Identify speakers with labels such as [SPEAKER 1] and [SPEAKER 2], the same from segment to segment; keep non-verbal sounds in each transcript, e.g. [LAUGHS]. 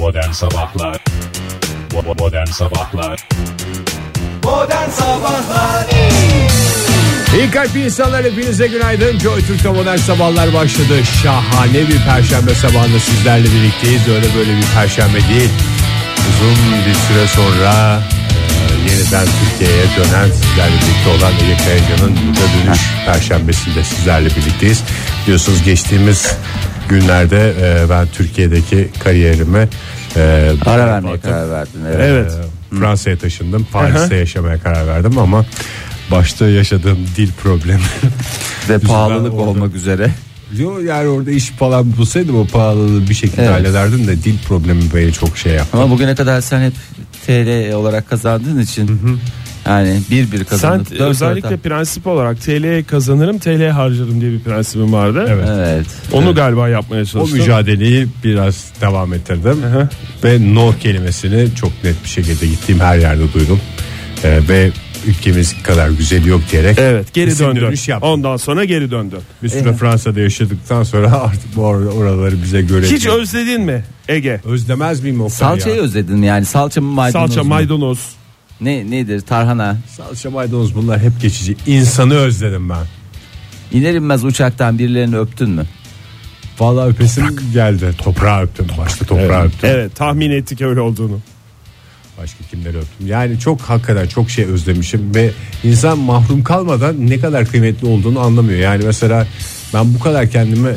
[SPEAKER 1] Modern Sabahlar Modern Sabahlar
[SPEAKER 2] Modern Sabahlar
[SPEAKER 3] İyi kalp insanlar hepinize günaydın. Joy Türk'te modern sabahlar başladı. Şahane bir perşembe sabahında sizlerle birlikteyiz. Öyle böyle bir perşembe değil. Uzun bir süre sonra e, yeniden Türkiye'ye dönen sizlerle birlikte olan Ege Kayacan'ın burada dönüş perşembesinde sizlerle birlikteyiz. Biliyorsunuz geçtiğimiz günlerde e, ben Türkiye'deki kariyerime e,
[SPEAKER 4] Ara vermeye karar verdin. Evet.
[SPEAKER 3] Evet. Fransa'ya taşındım. Paris'te yaşamaya karar verdim ama başta yaşadığım dil problemi. [LAUGHS]
[SPEAKER 4] Ve pahalılık
[SPEAKER 3] orada-
[SPEAKER 4] olmak üzere.
[SPEAKER 3] Yo yani orada iş falan bulsaydım o pahalılığı bir şekilde
[SPEAKER 4] Evet.
[SPEAKER 3] hallederdim de dil problemi beni çok şey yaptı.
[SPEAKER 4] Ama bugüne kadar sen hep TL olarak kazandığın için yani bir bir
[SPEAKER 5] Sen
[SPEAKER 4] kazanıp dört
[SPEAKER 5] özellikle
[SPEAKER 4] dört-
[SPEAKER 5] prensip olarak TL kazanırım TL harcarım diye bir prensibim vardı.
[SPEAKER 3] Evet.
[SPEAKER 4] Evet.
[SPEAKER 5] Onu galiba yapmaya
[SPEAKER 3] O
[SPEAKER 5] çalıştım.
[SPEAKER 3] mücadeleyi biraz devam ettirdim
[SPEAKER 5] hı.
[SPEAKER 3] ve no kelimesini çok net bir şekilde gittiğim her yerde duydum. Ee, ve ülkemiz kadar güzel yok diyerek
[SPEAKER 5] Evet geri döndü.
[SPEAKER 3] dönüş yaptım.
[SPEAKER 5] Ondan sonra geri döndü.
[SPEAKER 3] Bir süre Fransa'da yaşadıktan sonra [LAUGHS] artık bu or- oraları bize göre
[SPEAKER 5] Hiç özledin mi Ege?
[SPEAKER 3] özlemez miyim o
[SPEAKER 4] Salçayı
[SPEAKER 3] ya?
[SPEAKER 4] özledin yani salça mı maydanoz
[SPEAKER 5] Salça maydanoz.
[SPEAKER 4] Ne nedir tarhana?
[SPEAKER 3] Salça maydanoz bunlar hep geçici. İnsanı özledim ben.
[SPEAKER 4] İner inmez uçaktan birilerini öptün mü?
[SPEAKER 3] Vallahi öpesim geldi. Toprağı öptüm. Başta toprağı öptüm.
[SPEAKER 5] Evet tahmin ettik öyle olduğunu.
[SPEAKER 3] Başka kimleri öptüm. Yani çok hakikaten çok şey özlemişim ve insan mahrum kalmadan ne kadar kıymetli olduğunu anlamıyor. Yani mesela ben bu kadar kendimi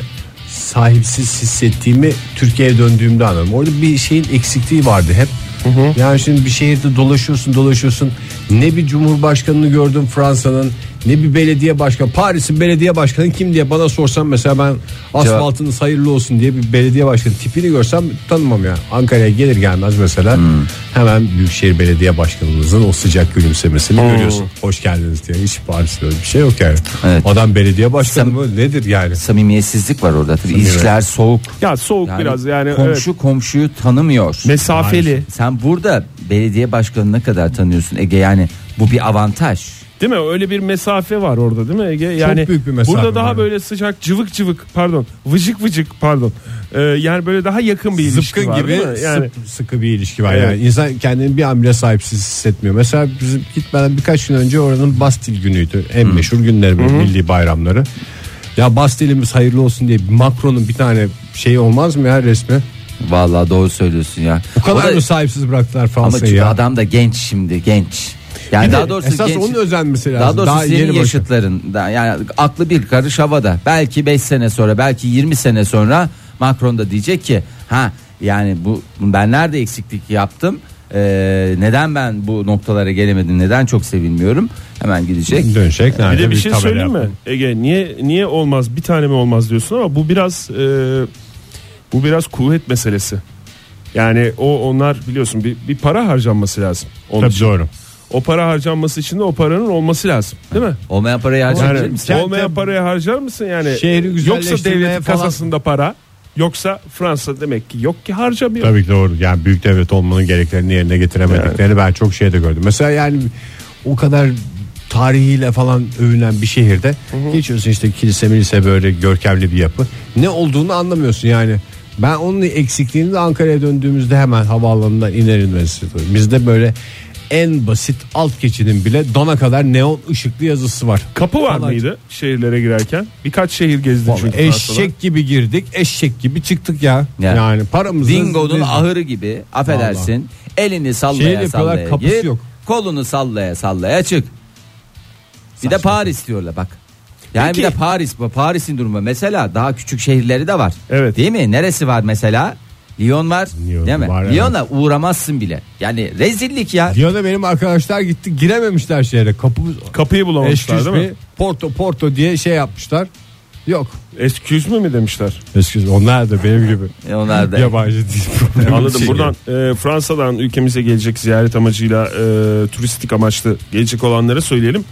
[SPEAKER 3] sahipsiz hissettiğimi Türkiye'ye döndüğümde anladım. Orada bir şeyin eksikliği vardı hep. Yani şimdi bir şehirde dolaşıyorsun dolaşıyorsun ne bir cumhurbaşkanını gördüm Fransa'nın ne bir belediye başkanı Paris'in belediye başkanı kim diye bana sorsan mesela ben asfaltınız hayırlı olsun diye bir belediye başkanı tipini görsem tanımam ya. Ankara'ya gelir gelmez mesela hemen Büyükşehir Belediye Başkanımızın o sıcak gülümsemesini görüyorsun. Hoş geldiniz diye. Hiç Paris'te öyle bir şey yok yani.
[SPEAKER 4] Evet.
[SPEAKER 3] Adam belediye başkanı
[SPEAKER 4] Sam-
[SPEAKER 3] mı nedir yani?
[SPEAKER 4] Samimiyetsizlik var orada. Tabii ilişkiler soğuk.
[SPEAKER 5] Ya soğuk
[SPEAKER 4] Yani
[SPEAKER 5] biraz yani
[SPEAKER 4] komşu komşuyu tanımıyor.
[SPEAKER 5] evet. mesafeli.
[SPEAKER 4] Sen burada belediye başkanını ne kadar tanıyorsun Ege yani bu bir avantaj.
[SPEAKER 5] Değil mi? Öyle bir mesafe var orada değil mi Ege? Yani
[SPEAKER 3] büyük bir mesafe
[SPEAKER 5] Burada daha
[SPEAKER 3] var.
[SPEAKER 5] böyle sıcak cıvık cıvık pardon vıcık vıcık pardon. Ee, yani böyle daha yakın bir ilişki
[SPEAKER 3] Zıpkın
[SPEAKER 5] var
[SPEAKER 3] gibi?
[SPEAKER 5] Yani
[SPEAKER 3] sıp- sıkı bir ilişki var
[SPEAKER 5] Evet.
[SPEAKER 3] yani. İnsan kendini bir an bile sahipsiz hissetmiyor. Mesela bizim gitmeden birkaç gün önce oranın Bastil günüydü. En meşhur günleri böyle milli bayramları. Ya Bastil'imiz hayırlı olsun diye Macron'un bir tane şey olmaz mı ya resmi?
[SPEAKER 4] Vallahi doğru söylüyorsun ya.
[SPEAKER 3] Bu kadar
[SPEAKER 4] O da-
[SPEAKER 3] mı sahipsiz bıraktılar
[SPEAKER 4] Ama
[SPEAKER 3] Fransa'yı
[SPEAKER 4] çünkü
[SPEAKER 3] ya?
[SPEAKER 4] adam da genç şimdi genç. Yani
[SPEAKER 3] Bir
[SPEAKER 4] daha doğrusu
[SPEAKER 3] esas
[SPEAKER 4] genç.
[SPEAKER 3] onun özenmesi lazım.
[SPEAKER 4] Daha doğrusu
[SPEAKER 3] Daha
[SPEAKER 4] senin yaşıtların da yani aklı bir karış havada. Belki 5 sene sonra belki 20 sene sonra Macron da diyecek ki ha yani bu ben nerede eksiklik yaptım? Ee, neden ben bu noktalara gelemedim? Neden çok sevilmiyorum? Hemen gidecek.
[SPEAKER 3] Dönecek.
[SPEAKER 5] bir
[SPEAKER 3] nerede
[SPEAKER 5] de bir şey
[SPEAKER 3] tabela
[SPEAKER 5] söyleyeyim mi? Ege niye niye olmaz? Bir tane mi olmaz diyorsun ama bu biraz e, bu biraz kuvvet meselesi. Yani o onlar biliyorsun bir, bir para harcanması lazım. Onun
[SPEAKER 3] Tabii
[SPEAKER 5] için.
[SPEAKER 3] doğru.
[SPEAKER 5] O para harcanması için de o paranın olması lazım. Değil mi?
[SPEAKER 4] Olmayan parayı harcayabilir
[SPEAKER 5] Yani
[SPEAKER 4] misin?
[SPEAKER 5] olmayan parayı harcar mısın yani?
[SPEAKER 3] Şehri
[SPEAKER 5] yoksa devletin
[SPEAKER 3] falan-
[SPEAKER 5] kasasında para yoksa Fransa demek ki yok ki harcamıyor.
[SPEAKER 3] Tabii ki doğru. Yani büyük devlet olmanın gereklerini yerine getiremediklerini ben çok şeyde gördüm. Mesela yani o kadar tarihiyle falan övülen bir şehirde geçiyorsun işte kilise milise böyle görkemli bir yapı. Ne olduğunu anlamıyorsun yani. Ben onun eksikliğini de Ankara'ya döndüğümüzde hemen havaalanından iner inmez. Bizde böyle en basit alt geçidin bile dona kadar neon ışıklı yazısı var.
[SPEAKER 5] Kapı var
[SPEAKER 3] Falan.
[SPEAKER 5] mıydı şehirlere girerken? Birkaç şehir gezdim
[SPEAKER 3] Vallahi
[SPEAKER 5] çünkü Fransa'da.
[SPEAKER 3] eşek gibi girdik, eşek gibi çıktık ya.
[SPEAKER 4] Ya.
[SPEAKER 3] Yani paramızı
[SPEAKER 4] Dingo'nun ahırı gibi affedersin. Elini
[SPEAKER 3] Şey
[SPEAKER 4] sallaya
[SPEAKER 3] yapıyorlar,
[SPEAKER 4] sallaya
[SPEAKER 3] kapısı
[SPEAKER 4] gir.
[SPEAKER 3] yok.
[SPEAKER 4] Kolunu sallaya sallaya çık. Bir de Paris diyorlar bak. Yani
[SPEAKER 5] Peki.
[SPEAKER 4] bir de Paris bu Paris'in durumu mesela daha küçük şehirleri de var.
[SPEAKER 5] Evet.
[SPEAKER 4] Değil mi? Neresi var mesela? Lyon var.
[SPEAKER 3] Lyon
[SPEAKER 4] değil mi?
[SPEAKER 3] var, evet.
[SPEAKER 4] Lyon'a uğramazsın bile. Yani rezillik ya.
[SPEAKER 3] Lyon'a benim arkadaşlar gitti girememişler şehre. Kapı
[SPEAKER 5] Kapıyı bulamamışlar
[SPEAKER 3] Excuse
[SPEAKER 5] değil mi?
[SPEAKER 3] Porto Porto diye şey yapmışlar. Yok.
[SPEAKER 5] Excuse me mi demişler?
[SPEAKER 3] Excuse onlar da benim gibi. [LAUGHS]
[SPEAKER 4] E onlar da.
[SPEAKER 3] Yabancı problemi.
[SPEAKER 5] Anladım.
[SPEAKER 3] Şey
[SPEAKER 5] Buradan e, Fransa'dan ülkemize gelecek ziyaret amacıyla e, turistik amaçlı gelecek olanlara söyleyelim.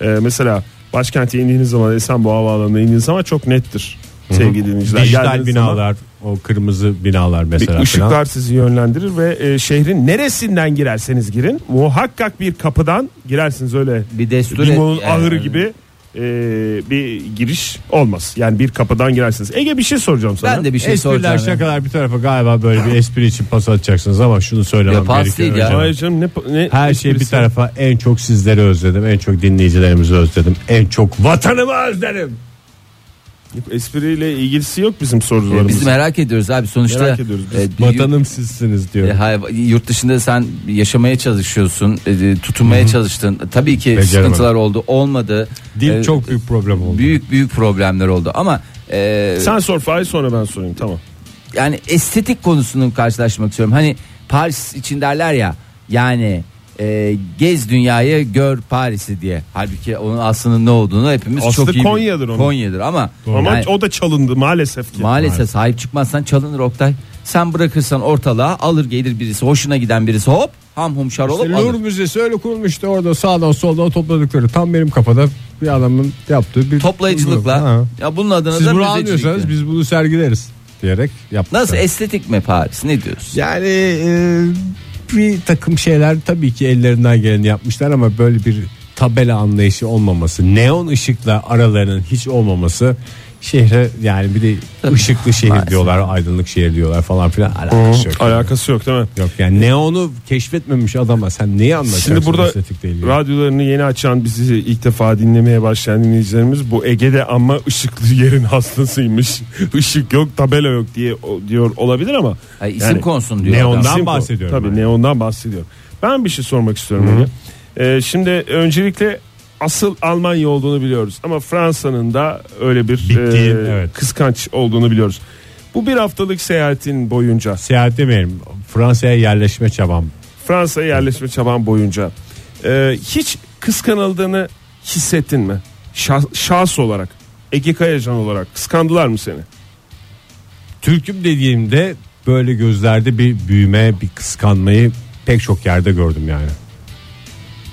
[SPEAKER 5] E, mesela başkente indiğiniz zaman Esenboğa Havaalanı'na indiğiniz zaman çok nettir. Sevgili dinleyiciler.
[SPEAKER 3] Dijital
[SPEAKER 5] Geldiğiniz zaman
[SPEAKER 3] binalar, o kırmızı binalar
[SPEAKER 5] Bir
[SPEAKER 3] mesela.
[SPEAKER 5] ışıklar
[SPEAKER 3] falan.
[SPEAKER 5] sizi yönlendirir ve e, şehrin neresinden girerseniz girin muhakkak bir kapıdan girersiniz öyle
[SPEAKER 4] Bir destur
[SPEAKER 5] Dingo'nun
[SPEAKER 4] et-
[SPEAKER 5] ahırı
[SPEAKER 4] yani.
[SPEAKER 5] gibi e, bir giriş olmaz. Yani bir kapıdan girersiniz. Ege bir şey soracağım sana.
[SPEAKER 4] Ben de bir şey
[SPEAKER 3] Espriler
[SPEAKER 4] soracağım. ya.
[SPEAKER 3] şakalar bir tarafa galiba böyle bir espri için pas atacaksınız ama şunu söylemem
[SPEAKER 4] Ya pas
[SPEAKER 3] gerekiyor.
[SPEAKER 4] değil ya.
[SPEAKER 5] Hayır canım ne, ne
[SPEAKER 3] Her şey bir tarafa en çok sizleri özledim. En çok dinleyicilerimizi özledim. En çok vatanımı özledim.
[SPEAKER 5] Espriyle ilgisi yok bizim
[SPEAKER 4] E,
[SPEAKER 5] sorularımızın.
[SPEAKER 4] Biz merak ediyoruz abi sonuçta.
[SPEAKER 5] Merak ediyoruz biz.
[SPEAKER 4] e,
[SPEAKER 3] Vatanım sizsiniz diyor.
[SPEAKER 4] E, hayır, yurt dışında sen yaşamaya çalışıyorsun, e, tutunmaya çalıştın. Tabii ki
[SPEAKER 3] Beceremedim.
[SPEAKER 4] sıkıntılar oldu, olmadı.
[SPEAKER 3] Dil
[SPEAKER 4] E,
[SPEAKER 3] çok büyük problem oldu.
[SPEAKER 4] büyük büyük problemler oldu ama e,
[SPEAKER 5] Sen sor Fahir sonra ben sorayım tamam.
[SPEAKER 4] yani estetik konusunun karşılaşmak istiyorum. Hani Paris için derler ya yani e, gez dünyayı gör Paris'i diye. Halbuki onun aslında ne olduğunu hepimiz
[SPEAKER 5] Aslı
[SPEAKER 4] çok iyi
[SPEAKER 5] Konya'dır onun.
[SPEAKER 4] Konya'dır ama
[SPEAKER 5] Ama
[SPEAKER 4] yani
[SPEAKER 5] o da çalındı maalesef ki.
[SPEAKER 4] maalesef sahip çıkmazsan çalınır Oktay. Sen bırakırsan ortalığa alır gelir birisi hoşuna giden birisi hop ham hum şar olup
[SPEAKER 3] İşte
[SPEAKER 4] alır.
[SPEAKER 3] Louvre Müzesi öyle kurulmuştu orada sağdan soldan topladıkları tam benim kafada bir adamın yaptığı bir
[SPEAKER 4] Toplayıcılıkla.
[SPEAKER 3] Ha.
[SPEAKER 4] Ya bunun adına
[SPEAKER 3] Siz
[SPEAKER 4] da
[SPEAKER 3] bunu
[SPEAKER 4] yani.
[SPEAKER 3] biz bunu sergileriz diyerek yaptık.
[SPEAKER 4] Nasıl estetik mi Paris ne diyorsun?
[SPEAKER 3] Yani e, bir takım şeyler tabii ki ellerinden geleni yapmışlar ama böyle bir tabela anlayışı olmaması, neon ışıkla aralarının hiç olmaması şehre yani bir de ışıklı şehir
[SPEAKER 4] Maalesef.
[SPEAKER 3] diyorlar, aydınlık şehir diyorlar falan filan alakası yok.
[SPEAKER 5] Alakası yok değil mi?
[SPEAKER 3] Yok yani neonu keşfetmemiş adama sen neyi anlatacaksın
[SPEAKER 5] Şimdi burada radyolarını yeni açan bizi ilk defa dinlemeye başlayan dinleyicilerimiz bu Ege'de ama ışıklı yerin hastasıymış. [LAUGHS] Işık yok tabela yok diye o- diyor olabilir ama.
[SPEAKER 4] Ay, isim
[SPEAKER 5] Yani
[SPEAKER 4] konsun diyor.
[SPEAKER 3] neondan
[SPEAKER 4] adam.
[SPEAKER 3] bahsediyorum
[SPEAKER 5] Tabii
[SPEAKER 3] ben.
[SPEAKER 5] neondan bahsediyorum. Ben bir şey sormak istiyorum Ege. Ee, şimdi öncelikle asıl Almanya olduğunu biliyoruz ama Fransa'nın da öyle bir
[SPEAKER 3] Bittiği,
[SPEAKER 5] e,
[SPEAKER 3] evet.
[SPEAKER 5] kıskanç olduğunu biliyoruz. Bu bir haftalık seyahatin boyunca
[SPEAKER 3] Seyahat demeyelim Fransa'ya yerleşme çabam.
[SPEAKER 5] Fransa'ya yerleşme çaban boyunca e, hiç kıskanıldığını hissettin mi? Şah- şahs olarak, Ege Kayacan olarak kıskandılar mı seni?
[SPEAKER 3] Türk'üm dediğimde böyle gözlerde bir büyüme, bir kıskanmayı pek çok yerde gördüm yani.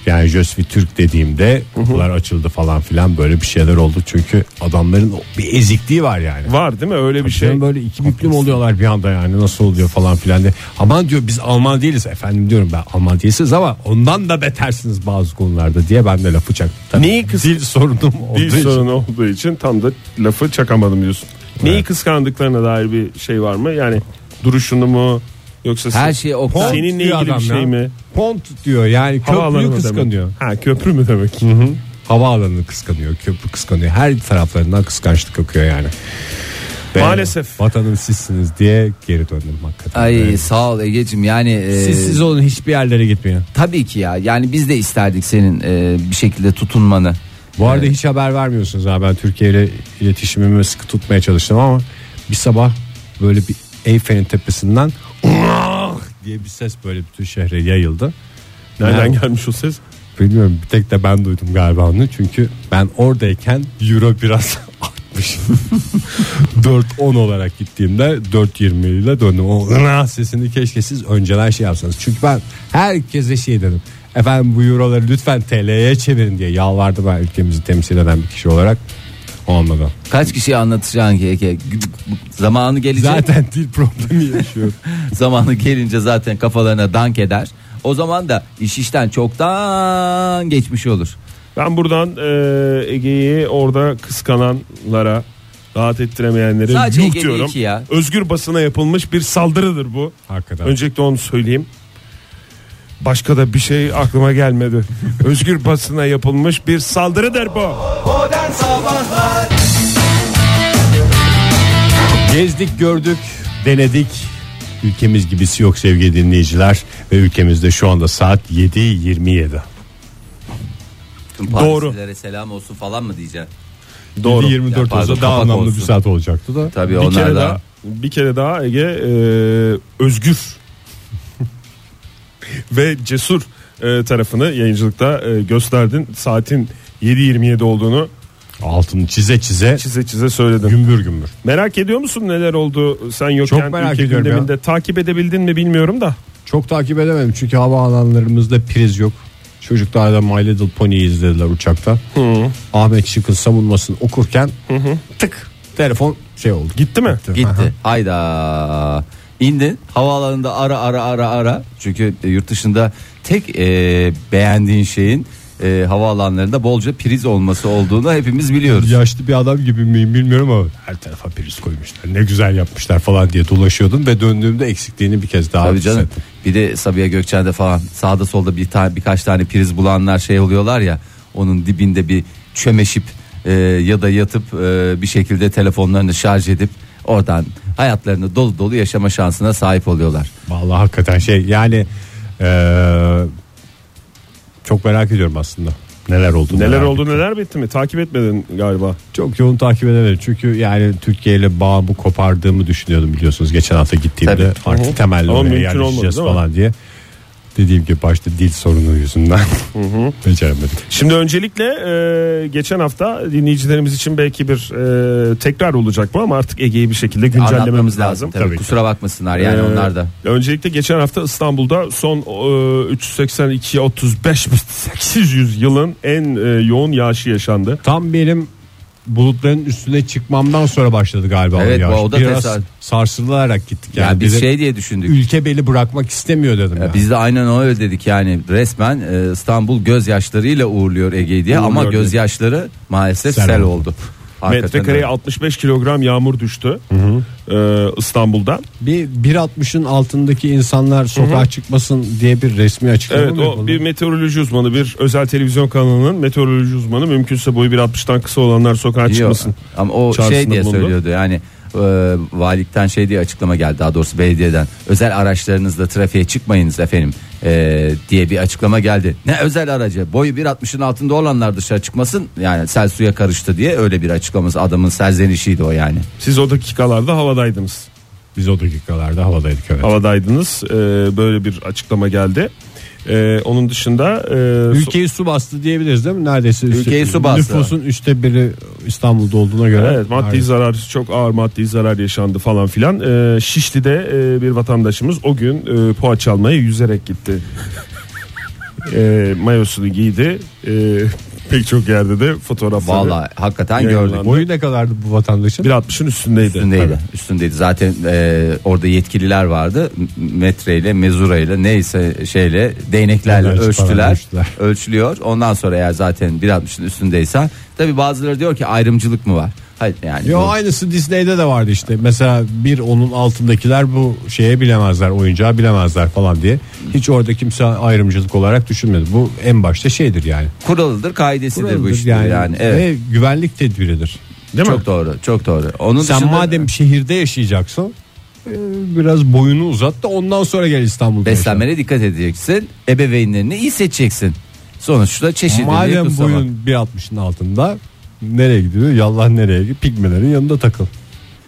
[SPEAKER 3] Yani Jösvi Türk dediğimde kapılar açıldı falan filan böyle bir şeyler oldu. Çünkü adamların bir ezikliği var yani.
[SPEAKER 5] Var değil mi öyle bir
[SPEAKER 3] Şey böyle iki büklüm oluyorlar bir anda yani nasıl oluyor falan filan diye. Aman diyor biz Alman değiliz efendim diyorum ben Alman değilsiniz ama ondan da betersiniz bazı konularda diye ben de lafı çaktım. Tabii
[SPEAKER 5] Neyi kıs-
[SPEAKER 3] Dil sorunum olduğu
[SPEAKER 5] Bir
[SPEAKER 3] için.
[SPEAKER 5] sorun olduğu için tam da lafı çakamadım diyorsun. Neyi kıskandıklarına dair bir şey var mı? Yani duruşunu mu yoksa
[SPEAKER 4] Her şey o
[SPEAKER 3] Pont
[SPEAKER 5] seninle
[SPEAKER 3] diyor
[SPEAKER 5] ilgili bir
[SPEAKER 3] adam
[SPEAKER 5] şey
[SPEAKER 3] ya.
[SPEAKER 5] mi?
[SPEAKER 3] Pont diyor yani
[SPEAKER 5] Havaalanı
[SPEAKER 3] köprüyü
[SPEAKER 5] mı
[SPEAKER 3] kıskanıyor.
[SPEAKER 5] demek? Ha köprü mü demek?
[SPEAKER 3] Hı hı. Havaalanını kıskanıyor, köprü kıskanıyor. Her taraflarından kıskançlık akıyor yani. Ve
[SPEAKER 5] Maalesef.
[SPEAKER 3] Vatanım sizsiniz diye geri döndüm hakikaten.
[SPEAKER 4] Ay
[SPEAKER 3] Evet.
[SPEAKER 4] sağ ol Ege'cim yani e,
[SPEAKER 3] Siz siz olun hiçbir yerlere gitmeyin.
[SPEAKER 4] tabii ki ya yani biz de isterdik senin e, bir şekilde tutunmanı.
[SPEAKER 3] Bu arada hiç haber vermiyorsunuz abi. Ben Türkiye ile iletişimimi sıkı tutmaya çalıştım ama bir sabah böyle bir Eyfel'in tepesinden! Diye bir ses böyle bütün şehre yayıldı.
[SPEAKER 5] Nereden
[SPEAKER 3] Ya-
[SPEAKER 5] gelmiş o ses?
[SPEAKER 3] Bilmiyorum bir tek de ben duydum galiba onu. Çünkü ben oradayken euro biraz [LAUGHS] artmış. [LAUGHS] 4.10 olarak gittiğimde 4.20 ile döndüm. O ına sesini keşke siz önceden şey yapsanız. Çünkü ben herkese şey dedim. Efendim bu euroları lütfen TL'ye çevirin diye yalvardı ben ülkemizi temsil eden bir kişi olarak. Olmadı.
[SPEAKER 4] Kaç kişiye anlatacaksın ki Ege? Zamanı gelecek.
[SPEAKER 3] Zaten dil problemi yaşıyorum. [LAUGHS]
[SPEAKER 4] Zamanı gelince zaten kafalarına dank eder. O zaman da iş işten çoktan geçmiş olur.
[SPEAKER 5] Ben buradan e, Ege'yi orada kıskananlara rahat ettiremeyenlere
[SPEAKER 4] Sadece
[SPEAKER 5] yuh
[SPEAKER 4] Ege değil
[SPEAKER 5] diyorum.
[SPEAKER 4] ki ya.
[SPEAKER 5] Özgür basına yapılmış bir saldırıdır bu.
[SPEAKER 3] Hakikaten.
[SPEAKER 5] Öncelikle onu söyleyeyim. Başka da bir şey aklıma gelmedi. [LAUGHS] Özgür basına yapılmış bir saldırıdır bu.
[SPEAKER 3] Gezdik gördük denedik. Ülkemiz gibisi yok sevgili dinleyiciler. Ve ülkemizde şu anda saat 7.27.
[SPEAKER 4] Tüm
[SPEAKER 5] Doğru.
[SPEAKER 4] Parislilere selam olsun falan mı diyeceksin?
[SPEAKER 5] Doğru.
[SPEAKER 3] 24
[SPEAKER 4] Ya pardon,
[SPEAKER 3] olsa daha
[SPEAKER 4] kapak
[SPEAKER 3] anlamlı
[SPEAKER 4] olsun.
[SPEAKER 3] bir saat olacaktı da.
[SPEAKER 4] Tabii
[SPEAKER 5] Bir
[SPEAKER 4] onlar
[SPEAKER 5] kere
[SPEAKER 4] da
[SPEAKER 5] daha bir kere daha Ege e, özgür ve cesur e, tarafını yayıncılıkta e, gösterdin. Saatin 7.27 olduğunu
[SPEAKER 3] Altını çize çize
[SPEAKER 5] çize çize söyledin.
[SPEAKER 3] gümbür gümbür.
[SPEAKER 5] Merak ediyor musun neler oldu sen yokken
[SPEAKER 3] Çok merak
[SPEAKER 5] ülke
[SPEAKER 3] ediyorum ya.
[SPEAKER 5] gündeminde takip edebildin mi bilmiyorum da.
[SPEAKER 3] Çok takip edemedim çünkü hava alanlarımızda priz yok. Çocuklar da My Little Pony'yi izlediler uçakta. Ahmet Şık'ın savunmasını okurken tık telefon şey oldu.
[SPEAKER 5] Gitti mi?
[SPEAKER 4] gitti. Hayda. İndin havaalanında ara ara ara ara. Çünkü yurt dışında tek e, beğendiğin şeyin e, havaalanlarında bolca priz olması olduğunu hepimiz biliyoruz.
[SPEAKER 3] Yaşlı bir adam gibi miyim bilmiyorum ama her tarafa priz koymuşlar. Ne güzel yapmışlar falan diye dolaşıyordum ve döndüğümde eksikliğini bir kez daha
[SPEAKER 4] Tabii canım.
[SPEAKER 3] hissettim.
[SPEAKER 4] Bir de Sabiha Gökçen'de falan sağda solda bir tane birkaç tane priz bulanlar şey oluyorlar ya. Onun dibinde bir çömeşip e, ya da yatıp e, bir şekilde telefonlarını şarj edip oradan hayatlarını dolu dolu yaşama şansına sahip oluyorlar.
[SPEAKER 3] Vallahi hakikaten şey yani eee, çok merak ediyorum aslında. Neler oldu?
[SPEAKER 5] Neler oldu
[SPEAKER 3] ettim.
[SPEAKER 5] neler bitti mi? Takip etmedin galiba.
[SPEAKER 3] Çok yoğun takip edemedim. Çünkü yani Türkiye ile bağımı kopardığımı düşünüyordum biliyorsunuz. Geçen hafta gittiğimde
[SPEAKER 4] Tabii.
[SPEAKER 3] artık temelli
[SPEAKER 5] Ama
[SPEAKER 3] oraya yerleşeceğiz
[SPEAKER 5] olmadı,
[SPEAKER 3] falan diye. Dediğim gibi başta dil sorunu yüzünden [LAUGHS] beceremedim.
[SPEAKER 5] Şimdi öncelikle e, geçen hafta dinleyicilerimiz için belki bir e, tekrar olacak bu ama artık Ege'yi bir şekilde güncellememiz
[SPEAKER 4] Anlatmamız lazım.
[SPEAKER 5] lazım.
[SPEAKER 4] Tabii.
[SPEAKER 3] Tabii ki.
[SPEAKER 4] Kusura bakmasınlar yani
[SPEAKER 5] Ee,
[SPEAKER 4] onlar da.
[SPEAKER 5] Öncelikle geçen hafta İstanbul'da son e, 382 35 800 yılın en e, yoğun yağışı yaşandı.
[SPEAKER 3] Tam benim bulutların üstüne çıkmamdan sonra başladı galiba
[SPEAKER 4] Evet,
[SPEAKER 3] o yağış.
[SPEAKER 4] bu- o da
[SPEAKER 3] Biraz
[SPEAKER 4] tesadüf.
[SPEAKER 3] sarsılarak gittik. Yani,
[SPEAKER 4] Yani biz şey diye düşündük.
[SPEAKER 3] ülke beli bırakmak istemiyor dedim.
[SPEAKER 4] Ya
[SPEAKER 3] ya.
[SPEAKER 4] Biz de aynen öyle dedik yani resmen e, İstanbul gözyaşlarıyla uğurluyor Ege'yi diye ama
[SPEAKER 5] Uğurluyor dedi.
[SPEAKER 4] gözyaşları maalesef
[SPEAKER 3] Sel
[SPEAKER 4] sel,
[SPEAKER 3] oldu.
[SPEAKER 4] oldu. Hakikaten
[SPEAKER 5] Metrekareye
[SPEAKER 4] öyle.
[SPEAKER 5] 65 kilogram yağmur düştü e, İstanbul'da.
[SPEAKER 3] Bir 1.60'ın altındaki insanlar sokağa çıkmasın diye bir resmi açıklama
[SPEAKER 5] Evet
[SPEAKER 3] mı
[SPEAKER 5] o
[SPEAKER 3] yapıldı?
[SPEAKER 5] bir meteoroloji uzmanı bir özel televizyon kanalının meteoroloji uzmanı mümkünse boyu 1.60'tan kısa olanlar sokağa
[SPEAKER 4] Yok,
[SPEAKER 5] çıkmasın.
[SPEAKER 4] Ama o şey diye
[SPEAKER 5] bulundu.
[SPEAKER 4] söylüyordu yani e, valilikten şey diye açıklama geldi daha doğrusu belediyeden özel araçlarınızla trafiğe çıkmayınız efendim e, diye bir açıklama geldi. Ne özel aracı boyu 1.60'ın altında olanlar dışarı çıkmasın yani sel suya karıştı diye öyle bir açıklaması adamın serzenişiydi o yani.
[SPEAKER 5] Siz o dakikalarda havadaydınız.
[SPEAKER 3] Biz o dakikalarda havadaydık evet.
[SPEAKER 5] Havadaydınız. E, böyle bir açıklama geldi. E, onun dışında e,
[SPEAKER 3] Ülkeyi su bastı diyebiliriz değil mi? Neredeyse
[SPEAKER 4] Ülkeyi su bastı.
[SPEAKER 3] Nüfusun üçte biri İstanbul'da olduğuna göre.
[SPEAKER 5] Evet maddi
[SPEAKER 3] Neredeyse.
[SPEAKER 5] zarar çok ağır maddi zarar yaşandı falan filan. Ee, Şişli'de e, bir vatandaşımız o gün e, poğaça almaya yüzerek gitti. [LAUGHS] e, mayosunu giydi. E, pek çok yerde de fotoğrafları.
[SPEAKER 4] Vallahi hakikaten gördük.
[SPEAKER 3] Boyu ne kadardı bu vatandaşın?
[SPEAKER 5] 1.60'ın üstündeydi.
[SPEAKER 4] Üstündeydi.
[SPEAKER 5] Tabii.
[SPEAKER 4] Üstündeydi. Zaten e, orada yetkililer vardı. Metreyle, mezurayla neyse şeyle değneklerle
[SPEAKER 3] Değnek falan
[SPEAKER 4] ölçtüler.
[SPEAKER 3] ölçtüler.
[SPEAKER 4] Ölçülüyor. Ondan sonra eğer zaten 1.60'ın üstündeysen tabi bazıları diyor ki ayrımcılık mı var? Hayır yani.
[SPEAKER 3] Yo
[SPEAKER 4] bu-
[SPEAKER 3] aynısı Disney'de de vardı işte. Mesela bir onun altındakiler bu şeye bilemezler, oyuncağı bilemezler falan diye. Hiç orada kimse ayrımcılık olarak düşünmedi. Bu en başta şeydir yani.
[SPEAKER 4] kuralıdır, kaidesidir bu işte yani. Evet.
[SPEAKER 3] Ve güvenlik tedbiridir.
[SPEAKER 5] Değil mi?
[SPEAKER 4] çok doğru, çok doğru. Onun
[SPEAKER 3] Sen
[SPEAKER 4] dışında
[SPEAKER 3] madem şehirde yaşayacaksın e, biraz boyunu uzat da ondan sonra gel İstanbul'da. yaşa.
[SPEAKER 4] beslenmene dikkat edeceksin. Ebeveynlerini iyi seçeceksin. Sonuçta çeşitliliği
[SPEAKER 3] Madem boyun 1.60'ın altında nereye gidiyor? Yallah nereye gidiyor? Pigmelerin yanında takıl.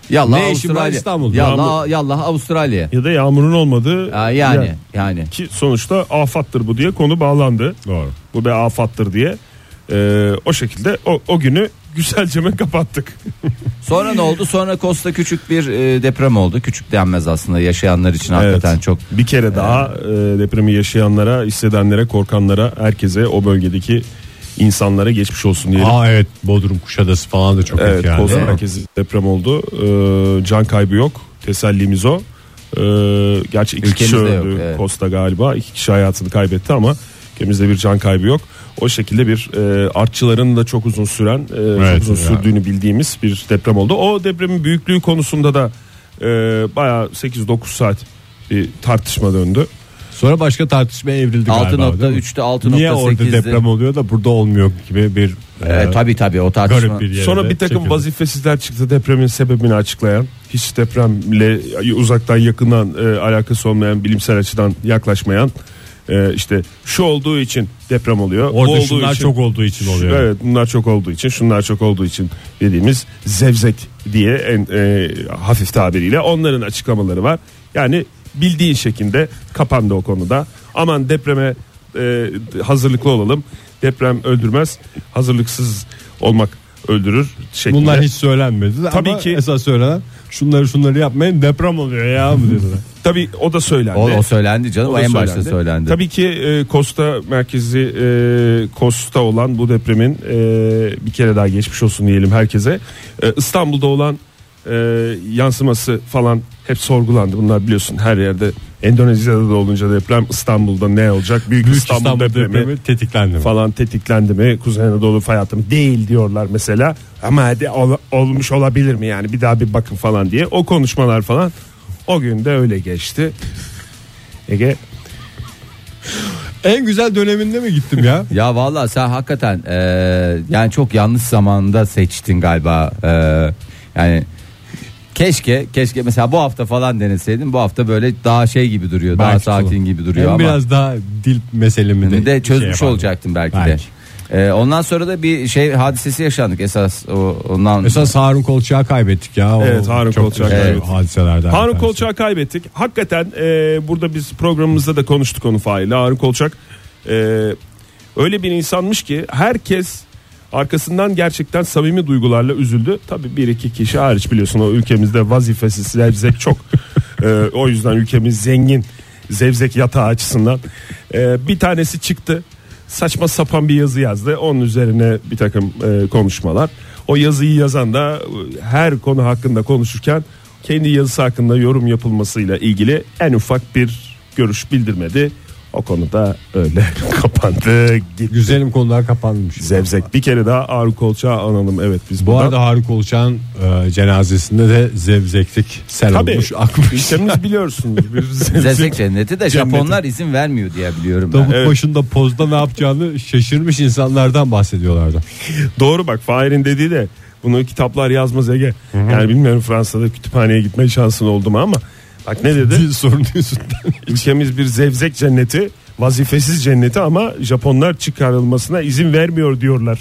[SPEAKER 4] Yallah
[SPEAKER 3] Ne
[SPEAKER 4] Avustralya.
[SPEAKER 3] İstanbul'da?
[SPEAKER 4] Yallah, yallah Avustralya.
[SPEAKER 5] Ya da yağmurun olmadığı
[SPEAKER 4] Aa, yani
[SPEAKER 5] yer.
[SPEAKER 4] yani.
[SPEAKER 5] ki sonuçta afattır bu diye konu bağlandı.
[SPEAKER 3] Doğru.
[SPEAKER 5] Bu bir afattır diye. Ee, o şekilde o, o günü güzelceme kapattık. [LAUGHS]
[SPEAKER 4] Sonra ne oldu? Sonra Kosta küçük bir e, deprem oldu. Küçük denmez aslında yaşayanlar için hakikaten
[SPEAKER 5] Evet.
[SPEAKER 4] çok.
[SPEAKER 5] Bir kere daha e, depremi yaşayanlara, hissedenlere, korkanlara, herkese o bölgedeki insanlara geçmiş olsun diyelim.
[SPEAKER 3] Aa evet Bodrum Kuşadası falan da çok
[SPEAKER 5] Evet,
[SPEAKER 3] etkilendi. Mi?
[SPEAKER 5] merkezi deprem oldu. Ee, can kaybı yok. Tesellimiz o. Ee, gerçi iki kişi
[SPEAKER 4] Ülkemizde
[SPEAKER 5] öldü
[SPEAKER 4] yok, evet.
[SPEAKER 5] Kosta galiba. iki kişi hayatını kaybetti ama ülkemizde bir can kaybı yok. O şekilde bir e, artçıların da çok uzun süren, e,
[SPEAKER 3] Evet,
[SPEAKER 5] çok uzun
[SPEAKER 3] ya.
[SPEAKER 5] sürdüğünü bildiğimiz bir deprem oldu. O depremin büyüklüğü konusunda da e, bayağı 8-9 saat bir tartışma döndü.
[SPEAKER 3] Sonra başka tartışmaya evrildi galiba. değil mi?
[SPEAKER 4] 6.3'te 6.8'de.
[SPEAKER 3] Niye orada deprem oluyor da burada olmuyor gibi bir
[SPEAKER 4] Evet,
[SPEAKER 3] e,
[SPEAKER 4] tabii tabii o tartışma.
[SPEAKER 3] garip bir
[SPEAKER 5] Sonra bir takım
[SPEAKER 3] çekildi.
[SPEAKER 5] vazifesizler çıktı depremin sebebini açıklayan. Hiç depremle uzaktan yakından e, alakası olmayan bilimsel açıdan yaklaşmayan e, işte şu olduğu için deprem oluyor. bu
[SPEAKER 3] Orada
[SPEAKER 5] olduğu
[SPEAKER 3] şunlar
[SPEAKER 5] için-
[SPEAKER 3] çok olduğu için oluyor.
[SPEAKER 5] Evet bunlar çok olduğu için şunlar çok olduğu için dediğimiz zevzek diye en e, hafif tabiriyle onların açıklamaları var. Yani bildiğin şekilde kapandı o konuda. Aman depreme e, hazırlıklı olalım. Deprem öldürmez. Hazırlıksız olmak öldürür şeklinde.
[SPEAKER 3] Bunlar hiç söylenmedi.
[SPEAKER 5] Tabii
[SPEAKER 3] ama
[SPEAKER 5] ki-
[SPEAKER 3] esas söylenen şunları şunları yapmayın deprem oluyor ya mı dediler. [LAUGHS]
[SPEAKER 5] Tabii o da söylendi.
[SPEAKER 4] O, o söylendi canım.
[SPEAKER 5] O
[SPEAKER 4] en başta
[SPEAKER 5] söylendi.
[SPEAKER 4] söylendi.
[SPEAKER 5] Tabii ki e, Kosta merkezi e, Kosta olan bu depremin e, bir kere daha geçmiş olsun diyelim herkese. E, İstanbul'da olan e, yansıması falan hep sorgulandı. Bunlar biliyorsun her yerde Endonezya'da da olunca deprem İstanbul'da ne olacak? Büyük,
[SPEAKER 3] Büyük
[SPEAKER 5] İstanbul,
[SPEAKER 3] İstanbul
[SPEAKER 5] depremi,
[SPEAKER 3] depremi tetiklendi mi?
[SPEAKER 5] falan tetiklendi mi? Kuzey Anadolu fay hattı mı? Değil diyorlar mesela. Ama hadi ol- olmuş olabilir mi yani bir daha bir bakın falan diye. O konuşmalar falan o gün de öyle geçti. Ege
[SPEAKER 3] En güzel döneminde mi gittim ya? [LAUGHS]
[SPEAKER 4] Ya vallahi sen hakikaten e, yani çok yanlış zamanda seçtin galiba. E, yani keşke keşke mesela bu hafta falan deneseydin. Bu hafta böyle daha şey gibi duruyor. daha
[SPEAKER 3] Belki
[SPEAKER 4] sakin
[SPEAKER 3] olur.
[SPEAKER 4] gibi duruyor
[SPEAKER 3] Hem
[SPEAKER 4] ama
[SPEAKER 3] biraz daha dil meselemi de,
[SPEAKER 4] de çözmüş
[SPEAKER 3] şey
[SPEAKER 4] olacaktım belki,
[SPEAKER 3] Belki.
[SPEAKER 4] de. E, ondan sonra da bir şey hadisesi yaşandık esas o, ondan
[SPEAKER 3] Esas Harun Kolçak'ı kaybettik ya. O
[SPEAKER 5] Evet, Harun Kolçak'ı kaybettik.
[SPEAKER 3] Hadiselerden. bir
[SPEAKER 5] Harun. Kolçak'ı kaybettik. Hakikaten e, burada biz programımızda da konuştuk onu faile. Harun Kolçak e, öyle bir insanmış ki herkes arkasından gerçekten samimi duygularla üzüldü. Tabii bir iki kişi hariç biliyorsun o ülkemizde vazifesiz zevzek çok. [LAUGHS] E, o yüzden ülkemiz zengin zevzek yatağı açısından. E, bir tanesi çıktı saçma sapan bir yazı yazdı. Onun üzerine bir takım e, konuşmalar. O yazıyı yazan da e, her konu hakkında konuşurken kendi yazısı hakkında yorum yapılmasıyla ilgili en ufak bir görüş bildirmedi. O konuda öyle [LAUGHS] kapandı. Gitti.
[SPEAKER 3] Güzelim konular kapanmış.
[SPEAKER 5] Zevzek bir kere daha Ağrı Kolçağı analım evet biz
[SPEAKER 3] Bu
[SPEAKER 5] buradan.
[SPEAKER 3] arada Harun Kolçak'ın e, cenazesinde de zevzeklik sel
[SPEAKER 5] Tabii
[SPEAKER 3] olmuş akmış.
[SPEAKER 5] ülkemiz biliyorsunuz [LAUGHS] bir
[SPEAKER 4] Zevzek
[SPEAKER 5] zevzek.
[SPEAKER 4] cenneti de
[SPEAKER 5] Cenneti.
[SPEAKER 4] Japonlar izin vermiyor diye biliyorum ben.
[SPEAKER 3] Davut
[SPEAKER 5] Evet.
[SPEAKER 3] başında pozda ne yapacağını şaşırmış insanlardan bahsediyorlardı.
[SPEAKER 5] Doğru bak Fahir'in dediği de bunu kitaplar yazmaz Ege. Yani bilmiyorum Fransa'da kütüphaneye gitme şansın oldu mu ama bak ne dedi?
[SPEAKER 3] Dil sorunu yüzünden.
[SPEAKER 5] Ülkemiz bir zevzek cenneti, vazifesiz cenneti ama Japonlar çıkarılmasına izin vermiyor diyorlar.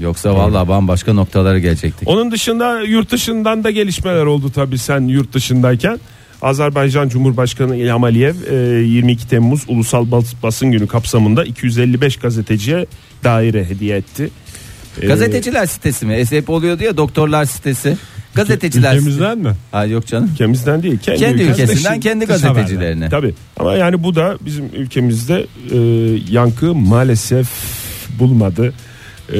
[SPEAKER 4] Yoksa vallahi bambaşka noktalara gelecektik.
[SPEAKER 5] Onun dışında yurt dışından da gelişmeler oldu tabii sen yurt dışındayken. Azerbaycan Cumhurbaşkanı İlham Aliyev e, 22 Temmuz Ulusal Bas- Basın Günü kapsamında 255 gazeteciye daire hediye etti. E,
[SPEAKER 4] Gazeteciler sitesi mi? Hep oluyordu ya doktorlar sitesi. Gazeteciler.
[SPEAKER 3] Ülkemizden mi?
[SPEAKER 4] Ha yok canım.
[SPEAKER 5] ülkemizden değil kendi,
[SPEAKER 4] Kendi ülkesinden kendi
[SPEAKER 3] dış
[SPEAKER 4] gazetecilerine.
[SPEAKER 5] Tabii ama yani bu da bizim ülkemizde e, yankı maalesef bulmadı. E,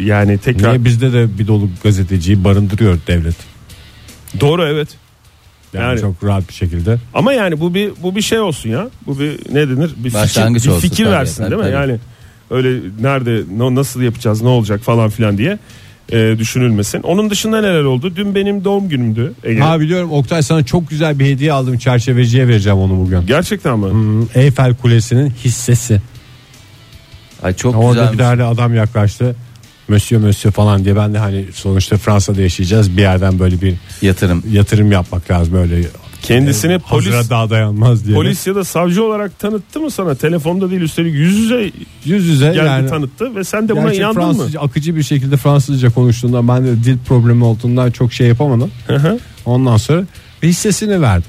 [SPEAKER 5] yani tekrar
[SPEAKER 3] Niye bizde de bir dolu gazeteciyi barındırıyor devlet.
[SPEAKER 5] doğru evet.
[SPEAKER 3] Yani,
[SPEAKER 5] Yani-
[SPEAKER 3] çok rahat bir şekilde.
[SPEAKER 5] Ama yani bu bir bu bir şey olsun ya. Bu bir ne denir? Bir
[SPEAKER 4] Başlangıç
[SPEAKER 5] fikir, bir
[SPEAKER 4] olsun
[SPEAKER 5] fikir
[SPEAKER 4] tabii,
[SPEAKER 5] versin
[SPEAKER 4] tabii,
[SPEAKER 5] değil mi?
[SPEAKER 4] tabii.
[SPEAKER 5] Yani öyle nerede no- nasıl yapacağız, ne olacak falan filan diye e, düşünülmesin. Onun dışında neler oldu? Dün benim doğum günümdü. Ege.
[SPEAKER 3] Ha biliyorum Oktay sana çok güzel bir hediye aldım çerçeveciye vereceğim onu bugün.
[SPEAKER 5] Gerçekten mi?
[SPEAKER 3] Hmm, Eyfel Kulesi'nin hissesi.
[SPEAKER 4] Ay çok
[SPEAKER 3] Orada
[SPEAKER 4] güzelmiş.
[SPEAKER 3] bir tane adam yaklaştı. Monsieur Monsieur falan diye ben de hani sonuçta Fransa'da yaşayacağız bir yerden böyle bir
[SPEAKER 4] Yatırım.
[SPEAKER 3] yatırım yapmak lazım böyle.
[SPEAKER 5] Kendisini polis
[SPEAKER 3] Hazıra daha dayanmaz diye.
[SPEAKER 5] polis ya da savcı olarak tanıttı mı sana? Telefonda değil üstelik yüz yüze
[SPEAKER 3] yüz yüze
[SPEAKER 5] geldi
[SPEAKER 3] yani
[SPEAKER 5] tanıttı ve sen de buna inandın
[SPEAKER 3] Fransızca akıcı bir şekilde Fransızca konuştuğundan ben de dil problemi olduğundan çok şey yapamadım.
[SPEAKER 5] mı? Hı hı.
[SPEAKER 3] Ondan sonra hissesini verdi.